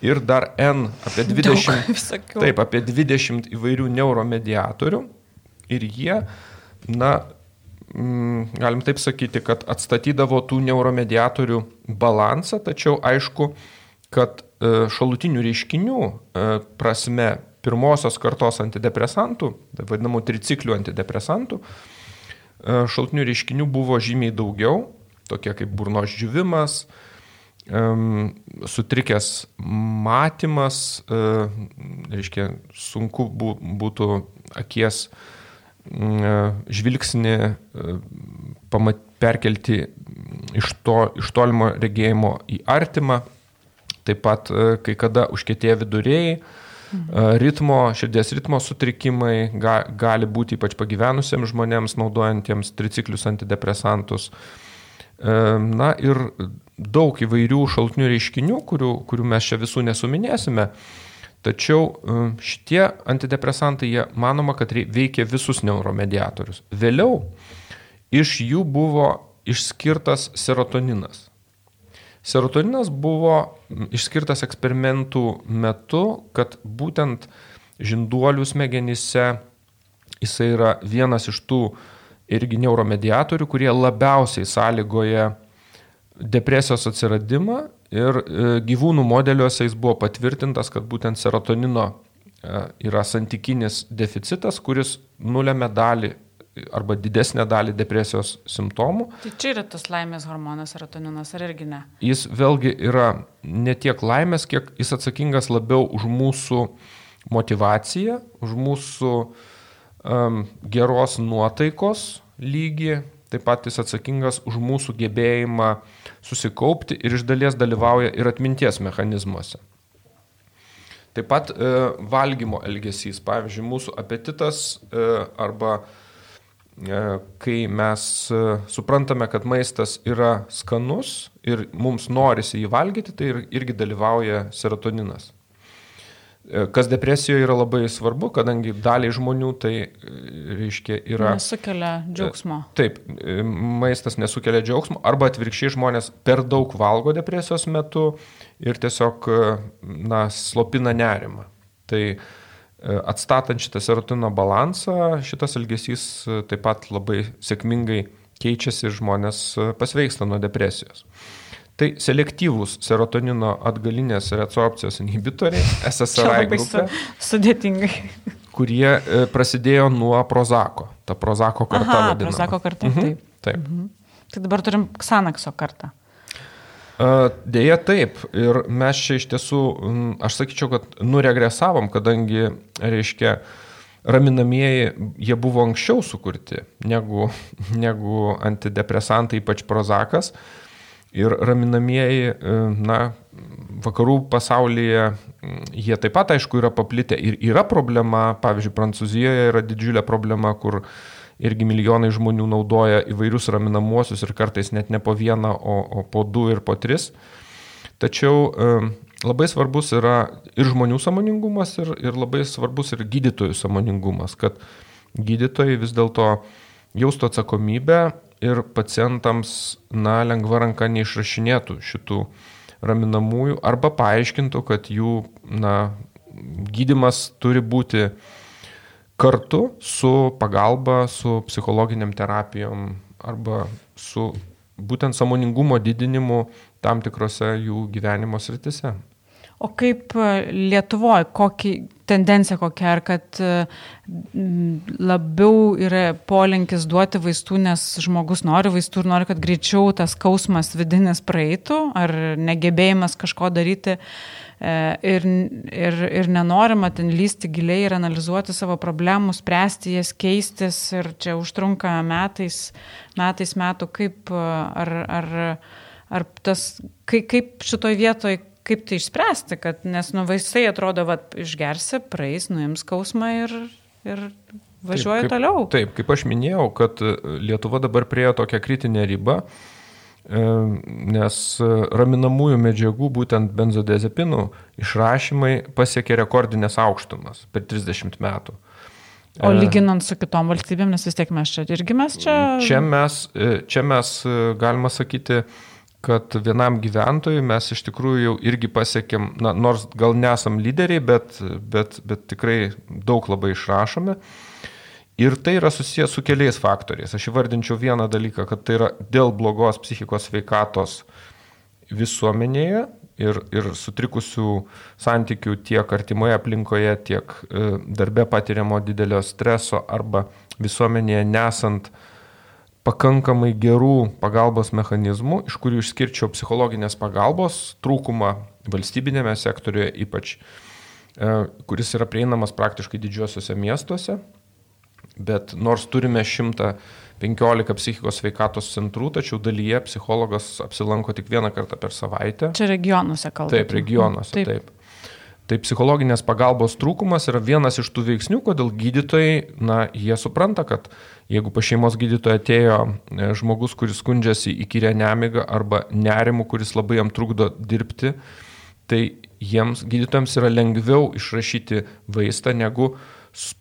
Ir dar N apie 20, taip, apie 20 įvairių neuromediatorių. Ir jie, na, Mm, galim taip sakyti, kad atstatydavo tų neuromediatorių balansą, tačiau aišku, kad e, šalutinių reiškinių e, prasme pirmosios kartos antidepresantų, tai vadinamų triciklių antidepresantų, e, šalutinių reiškinių buvo žymiai daugiau, tokie kaip burnos džiuvimas, sutrikęs matymas, reiškia, sunku būtų akies e, žvilgsnį e, perkelti iš, to, iš tolimo regėjimo į artimą, taip pat e, kai kada užkėtėję viduriai. Ritmo, širdies ritmo sutrikimai ga, gali būti ypač pagyvenusiems žmonėms naudojantiems triciklius antidepresantus. Na ir daug įvairių šaltinių reiškinių, kurių, kurių mes čia visų nesuminėsime. Tačiau šitie antidepresantai, jie manoma, kad veikia visus neuromediatorius. Vėliau iš jų buvo išskirtas serotoninas. Serotoninas buvo išskirtas eksperimentų metu, kad būtent žinduolių smegenyse jisai yra vienas iš tų irgi neuromediatorių, kurie labiausiai sąlygoja depresijos atsiradimą Ir e, gyvūnų modeliuose jis buvo patvirtintas, kad būtent serotonino e, yra santykinis deficitas, kuris nulėmė dalį arba didesnę dalį depresijos simptomų. Tai čia yra tas laimės hormonas serotoninas, ar irgi ne? Jis vėlgi yra ne tiek laimės, kiek jis atsakingas labiau už mūsų motivaciją, už mūsų um, geros nuotaikos lygį, taip pat jis atsakingas už mūsų gebėjimą susikaupti ir iš dalies dalyvauja ir atminties mechanizmuose. Taip pat e, valgymo elgesys, pavyzdžiui, mūsų apetitas e, arba e, kai mes e, suprantame, kad maistas yra skanus ir mums norisi jį valgyti, tai irgi dalyvauja serotoninas. E, kas depresijoje yra labai svarbu, kadangi daliai žmonių tai e, reiškia yra... Nesukelia džiaugsmo. E, taip, maistas nesukelia džiaugsmo, arba atvirkščiai žmonės per daug valgo depresijos metu ir tiesiog, na, slopina nerimą. Tai atstatant šitą serotino balansą, šitas elgesys taip pat labai sėkmingai keičiasi ir žmonės pasveiksta nuo depresijos. Tai selektyvūs serotonino atgalinės reabsorpcijos inhibitoriai, SSRI grupė. Sudėtingai. Kurie e, prasidėjo nuo Prozako. Ta Prozako karta. Aha. Prozako karta, mhm. taip. taip. Mhm. Tai dabar turim Xanaxo kartą. Deja taip. Ir mes čia iš tiesų, aš sakyčiau, kad nuregresavom, kadangi, reiškia, raminamieji, jie buvo anksčiau sukurti negu, negu antidepresantai, ypač prozakas. Ir raminamieji, e, na, vakarų pasaulyje, jie taip pat, aišku, yra paplitę. Ir yra problema, pavyzdžiui, Prancūzijoje yra didžiulė problema, kur irgi milijonai žmonių naudoja įvairius raminamuosius ir kartais net ne po vieną, o, o po du ir po tris. Tačiau labai svarbus yra ir žmonių samoningumas, ir, ir labai svarbus ir gydytojų samoningumas, kad gydytojai vis dėlto jaustų atsakomybę ir pacientams, na, lengva ranka neišrašinėtų šitų raminamųjų arba paaiškintų, kad jų, na, gydimas turi būti kartu su pagalba, su psichologiniam terapijom arba su būtent samoningumo didinimu tam tikrose jų gyvenimo sritise. O kaip e, Lietuvoje, kokį tendencija kokia, ar kad e, labiau yra polinkis duoti vaistų, nes žmogus nori vaistų ir nori, kad greičiau tas skausmas vidinis praeitų, ar negebėjimas kažko daryti e, ir, ir, ir nenorima ten lysti giliai ir analizuoti savo problemų, spręsti jas, keistis ir čia užtrunka metais, metais metų, kaip ar, ar, ar tas, kaip, kaip šitoj vietoj kaip tai išspręsti, kad, nes nu vaistai atrodo, va, išgersi, praeis, nuims skausmą ir, ir važiuoja taip, kaip, toliau. Taip, kaip aš minėjau, kad e, Lietuva dabar priejo tokią kritinę ribą, e, nes e, raminamųjų medžiagų, būtent benzodiazepinų, išrašymai pasiekė rekordinės aukštumas per 30 metų. O lyginant su kitom valstybėm, nes vis tiek mes čia irgi mes čia. Čia mes, čia mes galima sakyti, kad vienam gyventojui mes iš tikrųjų jau irgi pasiekėm, na, nors gal nesam lyderiai, bet, bet, bet tikrai daug labai išrašome. Ir tai yra susijęs su keliais faktoriais. Aš įvardinčiau vieną dalyką, kad tai yra dėl blogos psichikos veikatos visuomenėje ir, ir sutrikusių santykių tiek artimoje aplinkoje, tiek e, darbe patiriamo didelio streso arba visuomenėje nesant pakankamai gerų pagalbos mechanizmų, iš kurių išskirčiau psichologinės pagalbos trūkumą valstybinėme sektoriuje, ypač e, kuris yra prieinamas praktiškai didžiuosiuose miestuose, bet nors turime 115 psichikos sveikatos centrų, tačiau dalyje psichologas apsilanko tik vieną kartą per savaitę. Čia regionuose kalbame. Taip, regionuose, taip. taip. Tai psichologinės pagalbos trūkumas yra vienas iš tų veiksnių, kodėl gydytojai, na, jie supranta, kad jeigu pa šeimos gydytoją atėjo e, žmogus, kuris skundžiasi įkyrę nemigą arba nerimu, kuris labai jam trukdo dirbti, tai jiems gydytojams yra lengviau išrašyti vaistą negu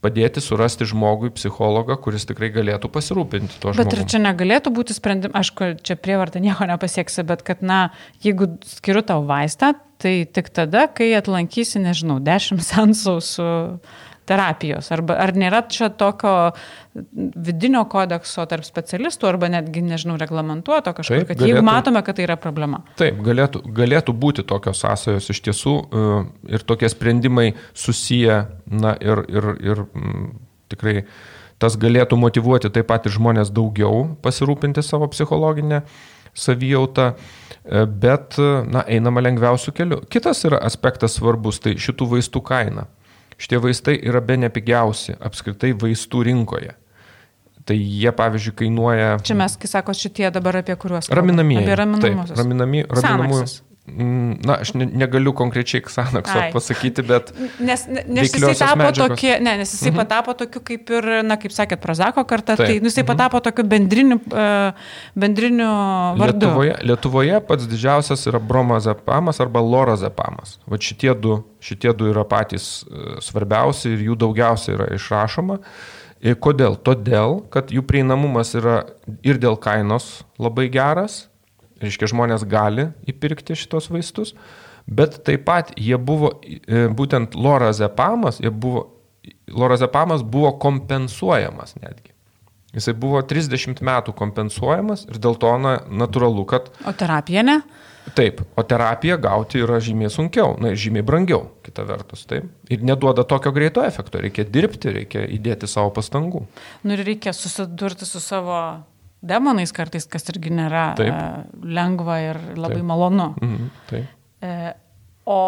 padėti surasti žmogui psichologą, kuris tikrai galėtų pasirūpinti to žmogaus. Bet ir čia negalėtų būti sprendimas, aišku, čia prievarta nieko nepasieksi, bet kad, na, jeigu skiriu tau vaistą, tai tik tada, kai atlankysi, nežinau, dešimt sensų su terapijos? Arba, ar nėra čia tokio vidinio kodekso tarp specialistų, arba netgi, nežinau, reglamentuoto kažkur, Taip, kad galėtų, jeigu matome, kad tai yra problema? Taip, galėtų, galėtų būti tokios sąsajos iš tiesų e, ir tokie sprendimai susiję, na ir, ir, ir m, tikrai tas galėtų motivuoti taip pat ir žmonės daugiau pasirūpinti savo psichologinę savijautą, e, bet, na, einama lengviausių kelių. Kitas yra aspektas svarbus, tai šitų vaistų kaina. Šitie vaistai yra be nepigiausi apskritai vaistų rinkoje. Tai jie, pavyzdžiui, kainuoja. Čia mes, kai sako, šitie dabar apie kuriuos. Raminamieji. Apie raminamuosius. Raminami, raminamųjų. Mm, na, aš ne, negaliu konkrečiai Xanaxo Ai. pasakyti, bet... Nes, nes jisai tapo medžiagos. tokie, ne, nes jisai mm -hmm. patapo tokiu kaip ir, na, kaip sakėt, Prazako kartą, Taip. tai nu, jisai mm -hmm. patapo tokiu bendriniu, uh, bendriniu vardu. Lietuvoje, Lietuvoje pats didžiausias yra bromazepamas arba lorazepamas. Va šitie du, šitie du yra patys uh, svarbiausi ir jų daugiausia yra išrašoma. Ir kodėl? Todėl, kad jų prieinamumas yra ir dėl kainos labai geras, reiškia žmonės gali įpirkti šitos vaistus, bet taip pat jie buvo, e, būtent lorazepamas, buvo, lorazepamas buvo kompensuojamas netgi. Jisai buvo 30 metų kompensuojamas ir dėl to na, natūralu, kad... O terapija ne? Taip, o terapiją gauti yra žymiai sunkiau, na, žymiai brangiau, kita vertus, taip. Ir neduoda tokio greito efekto, reikia dirbti, reikia įdėti savo pastangų. Nu ir reikia susidurti su savo demonais kartais, kas irgi nėra Taip. e, lengva ir labai Taip. malonu. Mhm, taip. E, o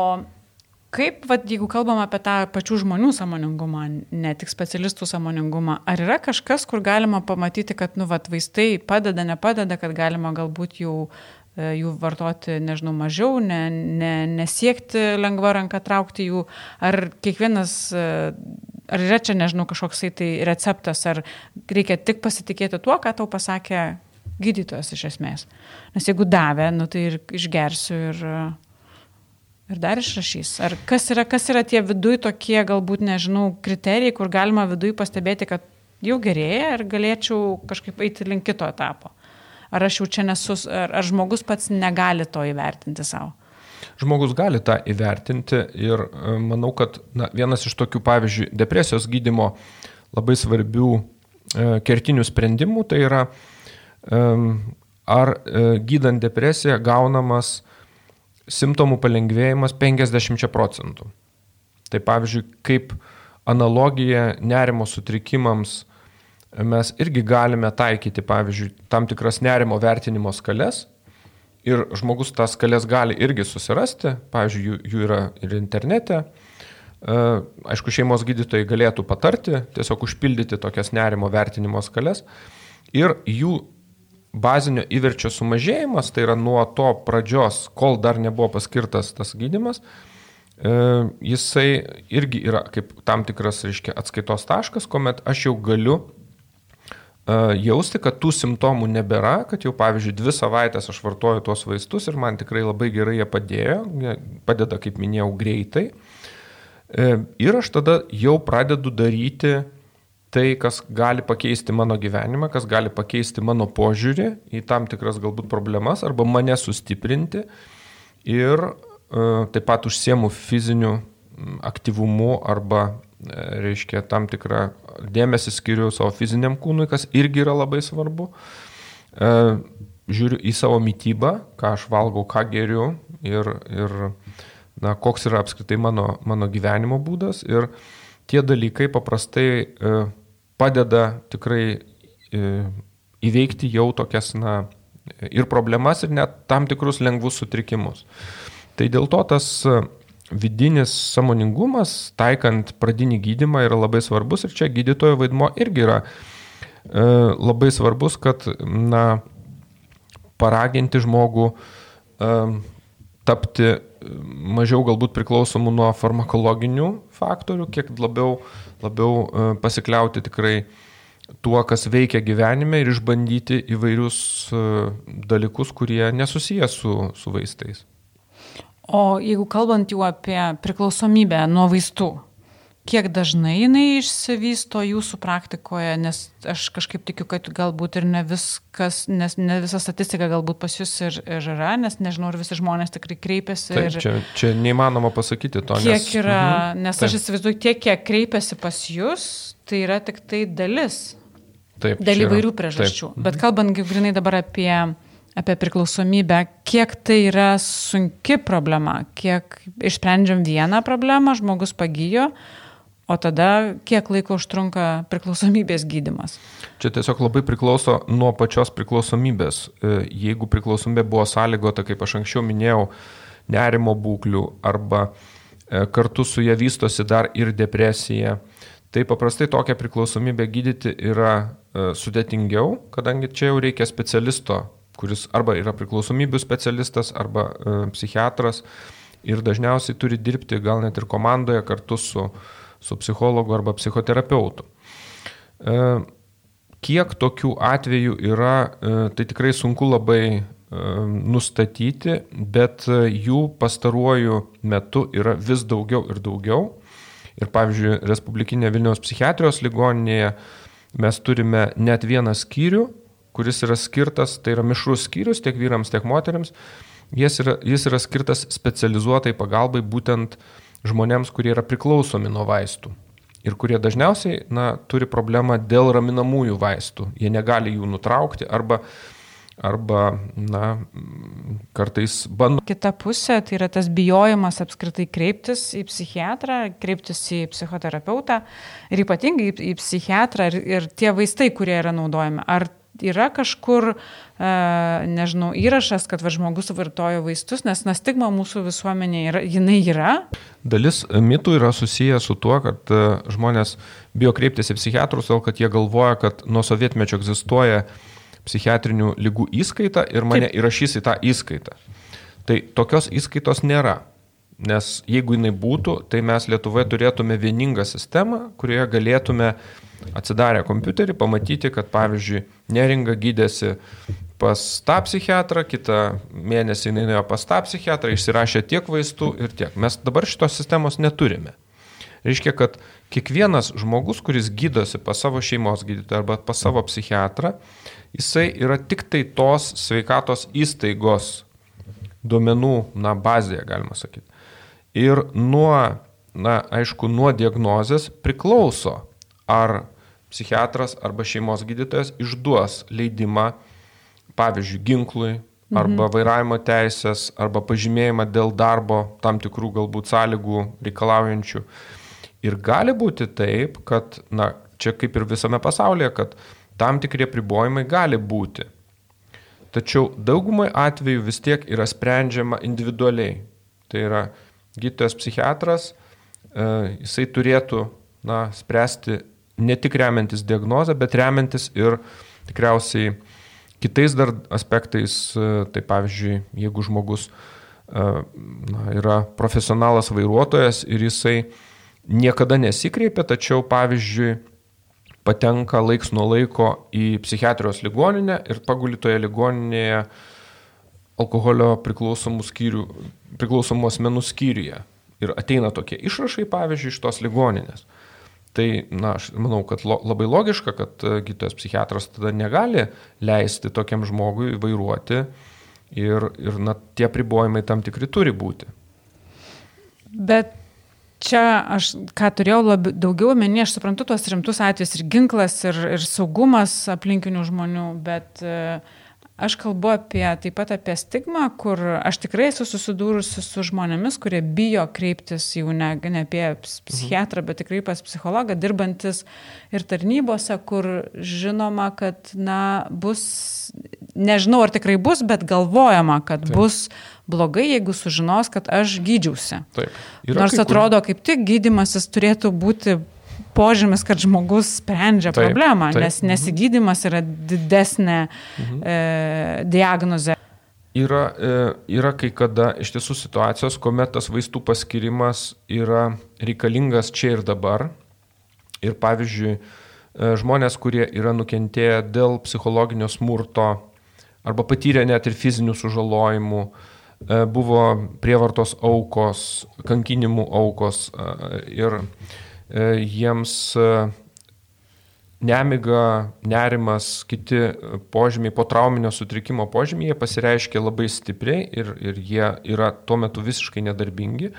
kaip, vat, jeigu kalbam apie tą pačių žmonių samoningumą, ne tik specialistų samoningumą, ar yra kažkas, kur galima pamatyti, kad nu, vat, vaistai padeda, nepadeda, kad galima galbūt jau e, jų vartoti, nežinau, mažiau, ne, ne, nesiekti lengva ranka traukti jų, ar kiekvienas, ar yra čia, nežinau, kažkoksai tai receptas, ar reikia tik pasitikėti tuo, ką tau pasakė gydytojas iš esmės. Nes jeigu davė, nu, tai ir išgersiu ir, ir dar išrašys. Ar kas yra, kas yra tie viduj tokie, galbūt, nežinau, kriterijai, kur galima viduj pastebėti, kad jau gerėja ir galėčiau kažkaip eiti link kito etapo. Ar aš jau čia nesu, ar, ar žmogus pats negali to įvertinti savo? Žmogus gali tą įvertinti ir e, manau, kad na, vienas iš tokių, pavyzdžiui, depresijos gydimo labai svarbių e, kertinių sprendimų tai yra, e, ar e, gydant depresiją gaunamas simptomų palengvėjimas 50 procentų. Tai pavyzdžiui, kaip analogija nerimo sutrikimams mes irgi galime taikyti, pavyzdžiui, tam tikras nerimo vertinimo skales ir žmogus tas skales gali irgi susirasti, pavyzdžiui, jų, jų yra ir internete. E, Aišku, šeimos gydytojai galėtų patarti, tiesiog užpildyti tokias nerimo vertinimo skales ir jų bazinio įverčio sumažėjimas, tai yra nuo to pradžios, kol dar nebuvo paskirtas tas gydimas, e, jisai irgi yra kaip tam tikras, reiškia, atskaitos taškas, kuomet aš jau galiu jausti, kad tų simptomų nebėra, kad jau pavyzdžiui dvi savaitės aš vartoju tuos vaistus ir man tikrai labai gerai jie padėjo, jie padeda, kaip minėjau, greitai. E, Ir aš tada jau pradedu daryti tai, kas gali pakeisti mano gyvenimą, kas gali pakeisti mano požiūrį į tam tikras galbūt problemas arba mane sustiprinti. Ir e, taip pat užsiemu fiziniu aktyvumu arba, reiškia, tam tikrą dėmesį skiriu savo fiziniam kūnui, kas irgi yra labai svarbu. E, Žiūriu į savo mytybą, ką aš valgau, ką geriu ir, ir na, koks yra apskritai mano, mano gyvenimo būdas. Ir tie dalykai paprastai e, padeda tikrai e, įveikti jau tokias, na, ir problemas, ir net tam tikrus lengvus sutrikimus. Tai dėl to tas e, vidinis samoningumas, taikant pradinį gydimą, yra labai svarbus ir čia gydytojo vaidmo irgi yra e, labai svarbus, kad, na, paraginti žmogų e, tapti mažiau galbūt priklausomų nuo farmakologinių faktorių, kiek labiau, labiau e, pasikliauti tikrai tuo, kas veikia gyvenime ir išbandyti įvairius e, dalykus, kurie nesusiję su, su vaistais. O jeigu kalbant jau apie priklausomybę nuo vaistų, kiek dažnai jinai išsivysto jūsų praktikoje, nes aš kažkaip tikiu, kad galbūt ir ne viskas, nes ne visa statistika galbūt pas jūs ir, ir yra, nes nežinau, ar visi žmonės tikrai kreipiasi. Taip, ir čia, čia neįmanoma pasakyti to. kiek nes, yra, Mhm, nes taip, aš įsivaizduoju, tiek, kiek kreipiasi pas jūs, tai yra tik tai dalis taip, Dėl įvairių priežasčių. Taip. Bet kalbant kaip grinai dabar apie, apie priklausomybę, kiek tai yra sunki problema, kiek išsprendžiam vieną problemą, žmogus pagyjo, o tada kiek laiko užtrunka priklausomybės gydimas. Čia tiesiog labai priklauso nuo pačios priklausomybės. E, Jeigu priklausomybė buvo sąlygota, kaip aš anksčiau minėjau, nerimo būklių arba e, kartu su ją vystosi dar ir depresija, tai paprastai tokią priklausomybę gydyti yra e, sudėtingiau, kadangi čia jau reikia specialisto, kuris arba yra priklausomybių specialistas, arba e, psichiatras ir dažniausiai turi dirbti gal net ir komandoje kartu su, su psichologu arba psichoterapeutu. E, Kiek tokių atvejų yra, e, tai tikrai sunku labai e, nustatyti, bet e, jų pastaruoju metu yra vis daugiau ir daugiau. Ir pavyzdžiui, Respublikinė Vilniaus psichiatrijos ligoninėje mes turime net vieną skyrių, kuris yra skirtas, tai yra mišrus skyrius tiek vyrams, tiek moteriams. Jis yra, jis yra skirtas specializuotai pagalbai būtent žmonėms, kurie yra priklausomi nuo vaistų. Ir kurie dažniausiai na, turi problemą dėl raminamųjų vaistų. Jie negali jų nutraukti arba, arba na, kartais bando. Kita pusė tai yra tas bijojimas apskritai kreiptis į psichiatrą, kreiptis į psichoterapeutą ir ypatingai į, psichiatrą ir, ir tie vaistai, kurie yra naudojami. Ar yra kažkur, e, nežinau, įrašas, kad va, žmogus vartojo vaistus, nes na, stigma mūsų visuomenėje yra, jinai yra. Dalis mitų yra susiję su tuo, kad e, žmonės bijo kreiptis į psichiatrus, todėl kad jie galvoja, kad nuo sovietmečio egzistuoja psichiatrinių lygų įskaita ir mane Taip. įrašys į tą įskaitą. Tai tokios įskaitos nėra. Nes jeigu jinai būtų, tai mes Lietuvoje turėtume vieningą sistemą, kurioje galėtume atsidarę kompiuterį pamatyti, kad pavyzdžiui, neringa gydėsi pas tą psichiatrą, kitą mėnesį jinai nuėjo pas tą psichiatrą, išsirašė tiek vaistų ir tiek. Mes dabar šitos sistemos neturime. Reiškia, kad kiekvienas žmogus, kuris gydosi pas savo šeimos gydytoją arba pas savo psichiatrą, jisai yra tik tai tos sveikatos įstaigos duomenų, na, bazėje, galima sakyti. Ir nuo, na, aišku, nuo diagnozės priklauso, ar psichiatras arba šeimos gydytojas išduos leidimą, pavyzdžiui, ginklui, arba mhm. vairavimo teisės, arba pažymėjimą dėl darbo tam tikrų galbūt sąlygų reikalaujančių. Ir gali būti taip, kad, na, čia kaip ir visame pasaulyje, kad tam tikrie pribojimai gali būti. Tačiau daugumai atveju vis tiek yra sprendžiama individualiai. Tai yra gydytojas psichiatras, e, jisai turėtų na, spręsti ne tik remiantis diagnozę, bet remiantis ir tikriausiai kitais dar aspektais. E, tai pavyzdžiui, jeigu žmogus e, na, yra profesionalas vairuotojas ir jisai niekada nesikreipia, tačiau pavyzdžiui patenka laiks nuo laiko į psichiatrijos ligoninę ir pagulitoje ligoninėje alkoholio priklausomų, skyrių, priklausomų asmenų skyriuje. Ir ateina tokie išrašai, pavyzdžiui, iš tos ligoninės. Tai, na, aš manau, kad lo, labai logiška, kad e, gydytojas psichiatras tada negali leisti tokiam žmogui vairuoti ir, ir na, tie pribojimai tam tikri turi būti. Bet čia aš, ką turėjau labi, daugiau menį, aš suprantu tuos rimtus atvejus ir ginklas, ir, ir saugumas aplinkinių žmonių, bet uh, Aš kalbu apie, taip pat apie stigmą, kur aš tikrai esu susidūrusi su žmonėmis, kurie bijo kreiptis jau ne, ne apie psichiatrą, bet tikrai pas psichologą, dirbantis ir tarnybose, kur žinoma, kad, na, bus, nežinau ar tikrai bus, bet galvojama, kad taip. bus blogai, jeigu sužinos, kad aš gydžiausi. Taip. Yra Nors atrodo, kur... kaip tik gydimasis turėtų būti požymis, kad žmogus sprendžia taip, problemą, taip. nes nesigydimas yra didesnė mhm. e, diagnozė. Yra, e, yra kai kada iš tiesų situacijos, kuomet tas vaistų paskirimas yra reikalingas čia ir dabar. Ir pavyzdžiui, e, žmonės, kurie yra nukentėję dėl psichologinio smurto arba patyrė net ir fizinių sužalojimų, e, buvo prievartos aukos, kankinimų aukos ir E, jiems e, nemiga, nerimas, kiti požymiai, po trauminio sutrikimo požymiai, jie pasireiškia labai stipriai ir, ir jie yra tuo metu visiškai nedarbingi.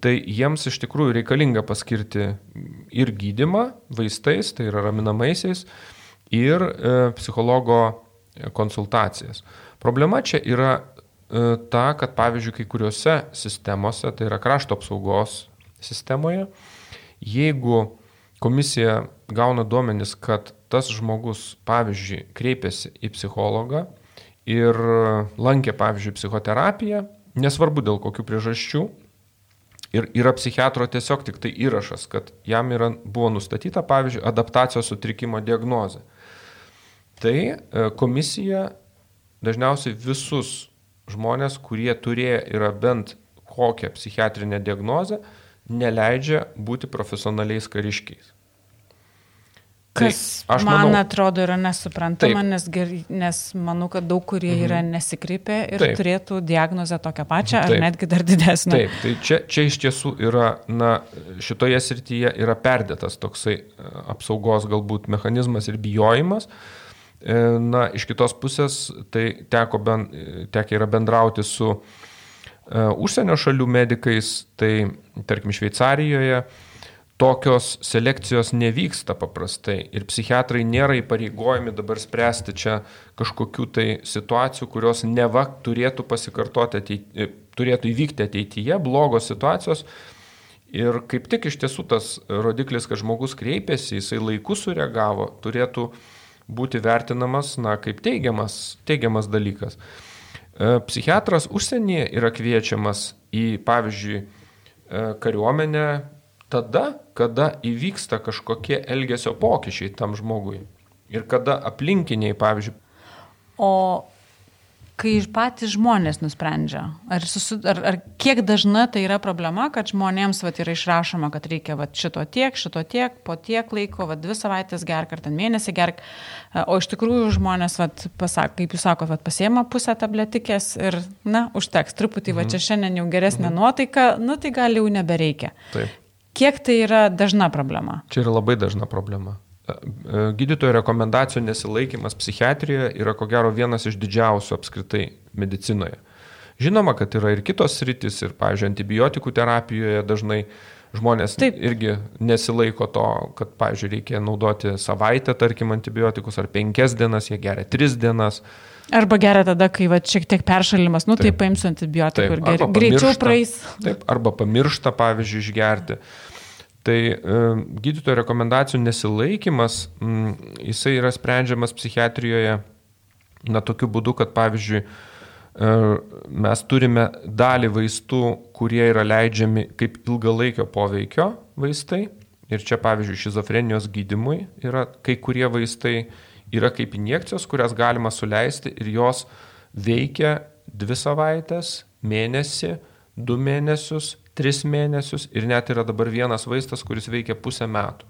Tai jiems iš tikrųjų reikalinga paskirti ir gydimą vaistais, tai yra raminamaisiais, ir e, psichologo konsultacijas. Problema čia yra e, ta, kad pavyzdžiui, kai kuriuose sistemose, tai yra krašto apsaugos sistemoje, Jeigu komisija gauna duomenis, kad tas žmogus, pavyzdžiui, kreipėsi į psichologą ir lankė, pavyzdžiui, psichoterapiją, nesvarbu dėl kokių priežasčių, ir yra psichiatro tiesiog tik tai įrašas, kad jam yra, buvo nustatyta, pavyzdžiui, adaptacijos sutrikimo diagnozė. Tai e, komisija dažniausiai visus žmonės, kurie turėjo yra bent kokią psichiatrinę diagnozę, neleidžia būti profesionaliais kariškiais. Tai Kas tai man manau, atrodo yra nesuprantama, nes, nes manau, kad daug kurie yra mhm. nesikreipę ir taip. turėtų diagnozę tokią pačią taip. ar netgi dar didesnę. Taip, tai čia, čia iš tiesų yra, na, šitoje srityje yra perdėtas toksai e, apsaugos galbūt mechanizmas ir bijojimas. E, na, iš kitos pusės, tai teko, ben, teko yra bendrauti su uh, E, užsienio šalių medikais, tai tarkim Šveicarijoje, tokios selekcijos nevyksta paprastai ir psichiatrai nėra įpareigojami dabar spręsti čia kažkokių tai situacijų, kurios neva turėtų pasikartoti, ateityje, turėtų įvykti ateityje, blogos situacijos. Ir kaip tik iš tiesų tas rodiklis, kad žmogus kreipėsi, jisai laiku sureagavo, turėtų būti vertinamas, na, kaip teigiamas, teigiamas dalykas. E, psichiatras užsienyje yra kviečiamas į, pavyzdžiui, e, kariuomenę tada, kada įvyksta kažkokie elgesio pokyčiai tam žmogui. Ir kada aplinkiniai, pavyzdžiui. O kai patys žmonės nusprendžia, ar, susi, ar, ar kiek dažna tai yra problema, kad žmonėms vat, yra išrašoma, kad reikia vat, šito tiek, šito tiek, po tiek laiko, vat, dvi savaitės gerk ar ten mėnesį gerk, o iš tikrųjų žmonės, vat, pasak, kaip jūs sakote, pasiema pusę tabletikės ir, na, užteks, truputį, mhm. va čia šiandien jau geresnė mhm. nuotaika, nu tai gal jau nebereikia. Taip. Kiek tai yra dažna problema? Čia yra labai dažna problema. E, gydytojo rekomendacijų nesilaikimas psichiatrijoje yra ko gero vienas iš didžiausių apskritai medicinoje. Žinoma, kad yra ir kitos sritis, ir, pavyzdžiui, antibiotikų terapijoje dažnai žmonės Taip. irgi nesilaiko to, kad, pavyzdžiui, reikia naudoti savaitę, tarkim, antibiotikus, ar penkias dienas, jie geria tris dienas. Arba geria tada, kai va, šiek tiek peršalimas, nu taip, taip paimsiu antibiotikų Taip, ir geriau, greičiau praeis. Taip, arba pamiršta, pavyzdžiui, išgerti. Tai e, gydytojo rekomendacijų nesilaikimas, m, jisai yra sprendžiamas psichiatrijoje na tokiu būdu, kad pavyzdžiui, e, mes turime dalį vaistų, kurie yra leidžiami kaip ilgalaikio poveikio vaistai. Ir čia, pavyzdžiui, šizofrenijos gydimui yra kai kurie vaistai yra kaip injekcijos, kurias galima suleisti ir jos veikia dvi savaitės, mėnesį, du mėnesius, tris mėnesius ir net yra dabar vienas vaistas, kuris veikia pusę metų.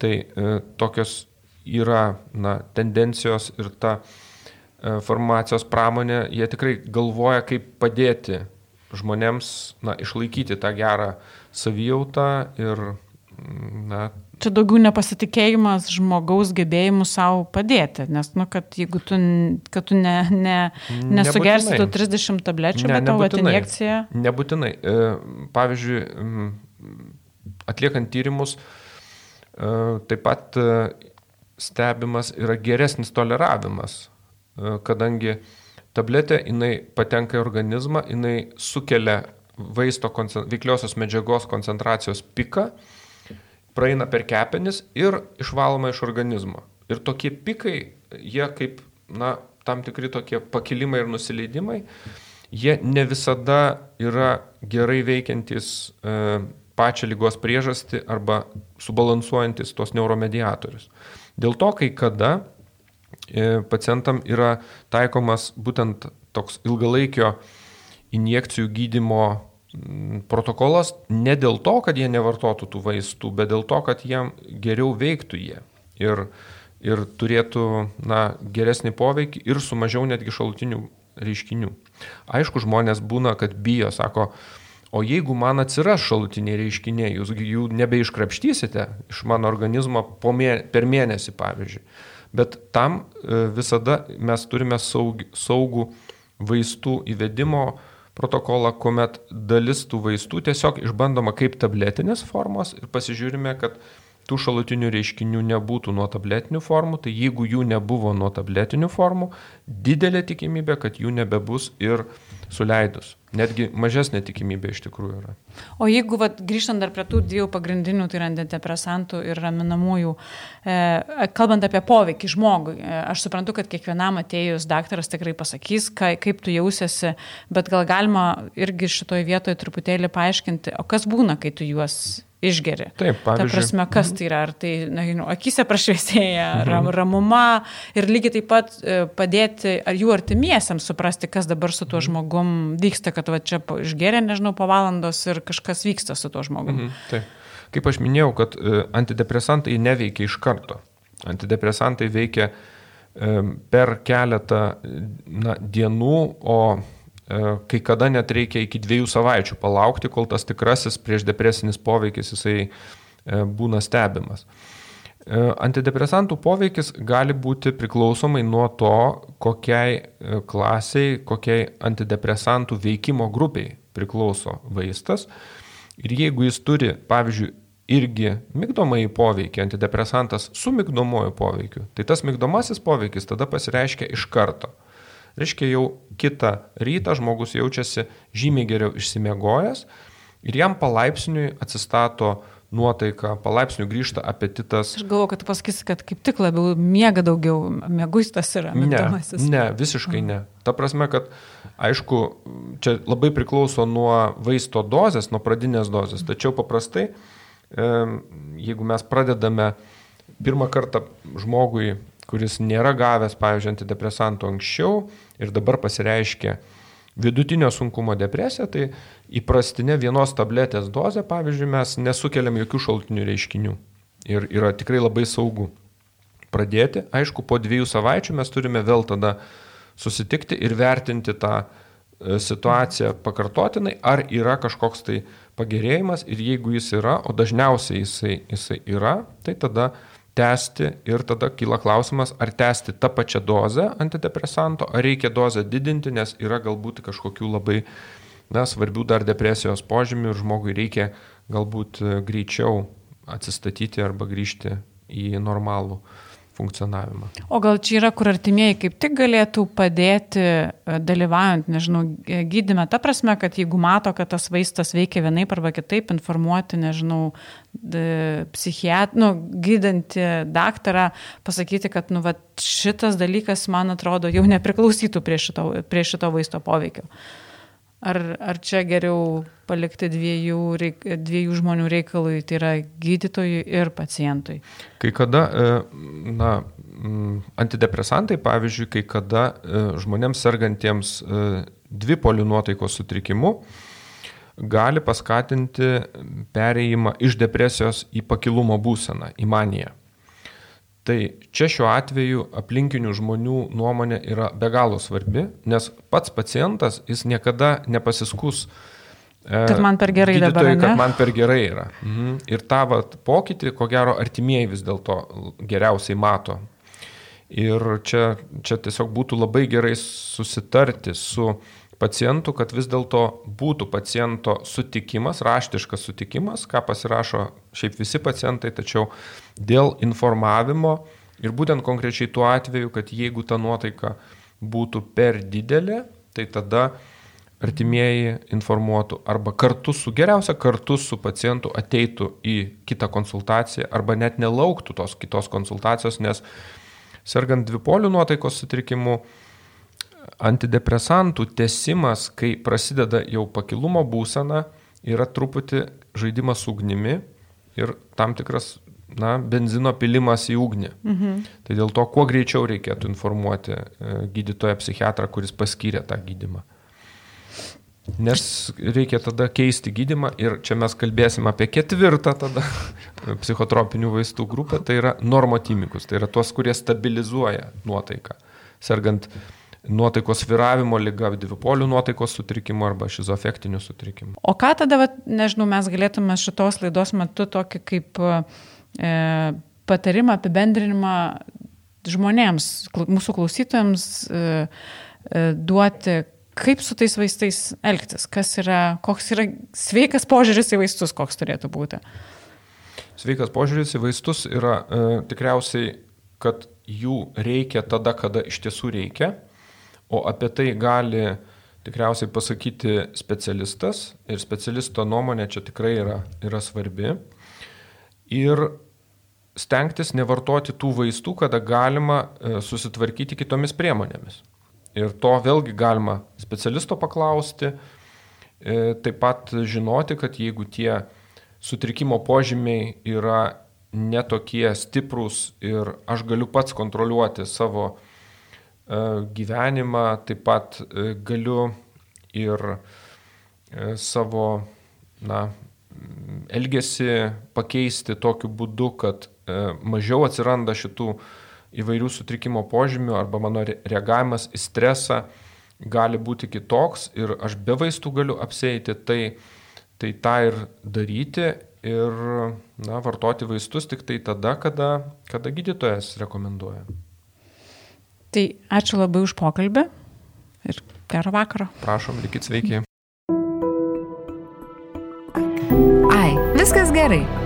Tai e, tokios yra na, tendencijos ir ta e, farmacijos pramonė, jie tikrai galvoja, kaip padėti žmonėms na, išlaikyti tą gerą savijautą ir na, Čia daugiau nepasitikėjimas žmogaus gebėjimu savo padėti, nes, nu, kad jeigu tu, kad tu ne, ne, nesugersi tų 30 tablečių, ne, bet tavo injekcija. Nebūtinai. E, pavyzdžiui, atliekant tyrimus, e, taip pat e, stebimas yra geresnis toleravimas, kadangi tabletė, jinai patenka į organizmą, jinai sukelia vaisto veikliosios medžiagos koncentracijos piką praeina per kepenis ir išvaloma iš organizmo. Ir tokie pikai, jie kaip, na, tam tikri tokie pakilimai ir nusileidimai, jie ne visada yra gerai veikiantis e, pačią lygos priežastį arba subalansuojantis tos neuromediatorius. Dėl to, kai kada e, pacientam yra taikomas būtent toks ilgalaikio injekcijų gydimo protokolas ne dėl to, kad jie nevartotų tų vaistų, bet dėl to, kad jiem geriau veiktų jie ir, ir turėtų na, geresnį poveikį ir su mažiau netgi šalutinių reiškinių. Aišku, žmonės būna, kad bijo, sako, o jeigu man atsiras šalutiniai reiškiniai, jūs jų nebeiškrapštysite iš mano organizmo mė, per mėnesį, pavyzdžiui. Bet tam e, visada mes turime saug, saugų vaistų įvedimo protokolą, kuomet dalis tų vaistų tiesiog išbandoma kaip tabletinės formos ir pasižiūrime, kad tų šalutinių reiškinių nebūtų nuo tabletinių formų, tai jeigu jų nebuvo nuo tabletinių formų, didelė tikimybė, kad jų nebebus ir suleidus. Netgi mažesnė tikimybė iš tikrųjų yra. O jeigu vat, grįžtant dar prie tų dviejų pagrindinių, tai yra antidepresantų ir raminamųjų, e, kalbant apie poveikį žmogui, e, aš suprantu, kad kiekvienam atėjus daktaras tikrai pasakys, ka, kaip tu jausiasi, bet gal galima irgi šitoje vietoje truputėlį paaiškinti, o kas būna, kai tu juos išgeri. Taip, pavyzdžiui. Ta prasme, kas tai yra, ar tai, na, žinau, akise prašviesėja, mhm. ram, ramuma ir lygiai taip pat e, padėti ar jų artimiesiams suprasti, kas dabar su tuo mhm. žmogum vyksta, kad va čia išgeria, nežinau, po valandos ir kažkas vyksta su tuo žmogum. Mhm, taip. Kaip aš minėjau, kad e, antidepresantai neveikia iš karto. Antidepresantai veikia per keletą na, dienų, o kai kada net reikia iki dviejų savaičių palaukti, kol tas tikrasis prieš depresinis poveikis jisai e, būna stebimas. E, antidepresantų poveikis gali būti priklausomai nuo to, kokiai klasiai, kokiai antidepresantų veikimo grupiai priklauso vaistas. Ir jeigu jis turi, pavyzdžiui, irgi migdomąjį poveikį, antidepresantas su migdomuoju poveikiu, tai tas migdomasis poveikis tada pasireiškia iš karto. Reiškia, jau kitą rytą žmogus jaučiasi žymiai geriau išsimiegojęs ir jam palaipsniui atsistato nuotaika, palaipsniui grįžta apetitas. Aš galvoju, kad tu pasakysi, kad kaip tik labiau miega daugiau, mėguistas yra. Ne, ne, visiškai ne. Ta prasme, kad aišku, čia labai priklauso nuo vaisto dozės, nuo pradinės dozės, tačiau paprastai, jeigu mes pradedame pirmą kartą žmogui, kuris nėra gavęs, pavyzdžiui, antidepresantų anksčiau ir dabar pasireiškia vidutinio sunkumo depresija, tai įprastinė vienos tabletės dozė, pavyzdžiui, mes nesukeliam jokių šaltinių reiškinių. Ir yra tikrai labai saugu pradėti. Aišku, po dviejų savaičių mes turime vėl tada susitikti ir vertinti tą e, situaciją pakartotinai, ar yra kažkoks tai pagerėjimas ir jeigu jis yra, o dažniausiai jisai, jisai yra, tai tada tęsti ir tada kyla klausimas, ar tęsti tą pačią dozę antidepresanto, ar reikia dozę didinti, nes yra galbūt kažkokių labai na, svarbių dar depresijos požymių ir žmogui reikia galbūt greičiau atsistatyti arba grįžti į normalų funkcionavimą. O gal čia yra, kur artimieji kaip tik galėtų padėti e, dalyvaujant, nežinau, gydime, ta prasme, kad jeigu mato, kad tas vaistas veikia vienaip arba kitaip, informuoti, nežinau, psichiat, nu, gydantį daktarą, pasakyti, kad, nu, va, šitas dalykas, man atrodo, jau nepriklausytų prie šito, prie šito vaisto poveikio. Ar, ar čia geriau palikti dviejų, reik, dviejų žmonių reikalui, tai yra gydytojui ir pacientui? Kai kada, e, na, antidepresantai, pavyzdžiui, kai kada e, žmonėms sergantiems e, dvipolių nuotaikos sutrikimu gali paskatinti pereimą iš depresijos į pakilumo būseną, į maniją. Tai čia šiuo atveju aplinkinių žmonių nuomonė yra be galo svarbi, nes pats pacientas jis niekada nepasiskus. E, kad man per gerai dabar. Ne? Kad man per gerai yra. Mhm. Ir tą vat, pokytį, ko gero, artimieji vis dėlto geriausiai mato. Ir čia, čia tiesiog būtų labai gerai susitarti su pacientų, kad vis dėlto būtų paciento sutikimas, raštiškas sutikimas, ką pasirašo šiaip visi pacientai, tačiau dėl informavimo ir būtent konkrečiai tuo atveju, kad jeigu ta nuotaika būtų per didelė, tai tada artimieji informuotų arba kartu su, geriausia kartu su pacientu ateitų į kitą konsultaciją arba net nelauktų tos kitos konsultacijos, nes sergant dvipolių nuotaikos sutrikimu, antidepresantų tesimas, kai prasideda jau pakilumo būsena, yra truputį žaidimas ugnimi ir tam tikras na, benzino pilimas į ugnį. Mhm. Tai dėl to kuo greičiau reikėtų informuoti e, gydytoją psichiatrą, kuris paskyrė tą gydimą. Nes reikia tada keisti gydimą ir čia mes kalbėsim apie ketvirtą tada psichotropinių vaistų grupę, tai yra normotimikus, tai yra tuos, kurie stabilizuoja nuotaiką, sergant nuotaikos viravimo lyga, dvipolių nuotaikos sutrikimu arba šizofektiniu sutrikimu. O ką tada, nežinau, mes galėtume šitos laidos metu tokį kaip e, patarimą, apibendrinimą žmonėms, mūsų klausytojams e, e, duoti, kaip su tais vaistais elgtis, kas yra, koks yra sveikas požiūris į vaistus, koks turėtų būti. Sveikas požiūris į vaistus yra e, tikriausiai, kad jų reikia tada, kada iš tiesų reikia o apie tai gali tikriausiai pasakyti specialistas ir specialisto nuomonė čia tikrai yra, yra svarbi. Ir stengtis nevartoti tų vaistų, kada galima e, susitvarkyti kitomis priemonėmis. Ir to vėlgi galima specialisto paklausti, e, taip pat žinoti, kad jeigu tie sutrikimo požymiai yra netokie stiprūs ir aš galiu pats kontroliuoti savo E, gyvenimą, taip pat galiu ir savo na, elgesį pakeisti tokiu būdu, kad mažiau atsiranda šitų įvairių sutrikimo požymių arba mano reagavimas į stresą gali būti kitoks ir aš be vaistų galiu apsėti, tai, tai tą ir daryti ir na, vartoti vaistus tik tai tada, kada, kada gydytojas rekomenduoja. Tai ačiū labai už pokalbį ir gero vakaro. Prašom, likit sveiki. Ai, viskas gerai.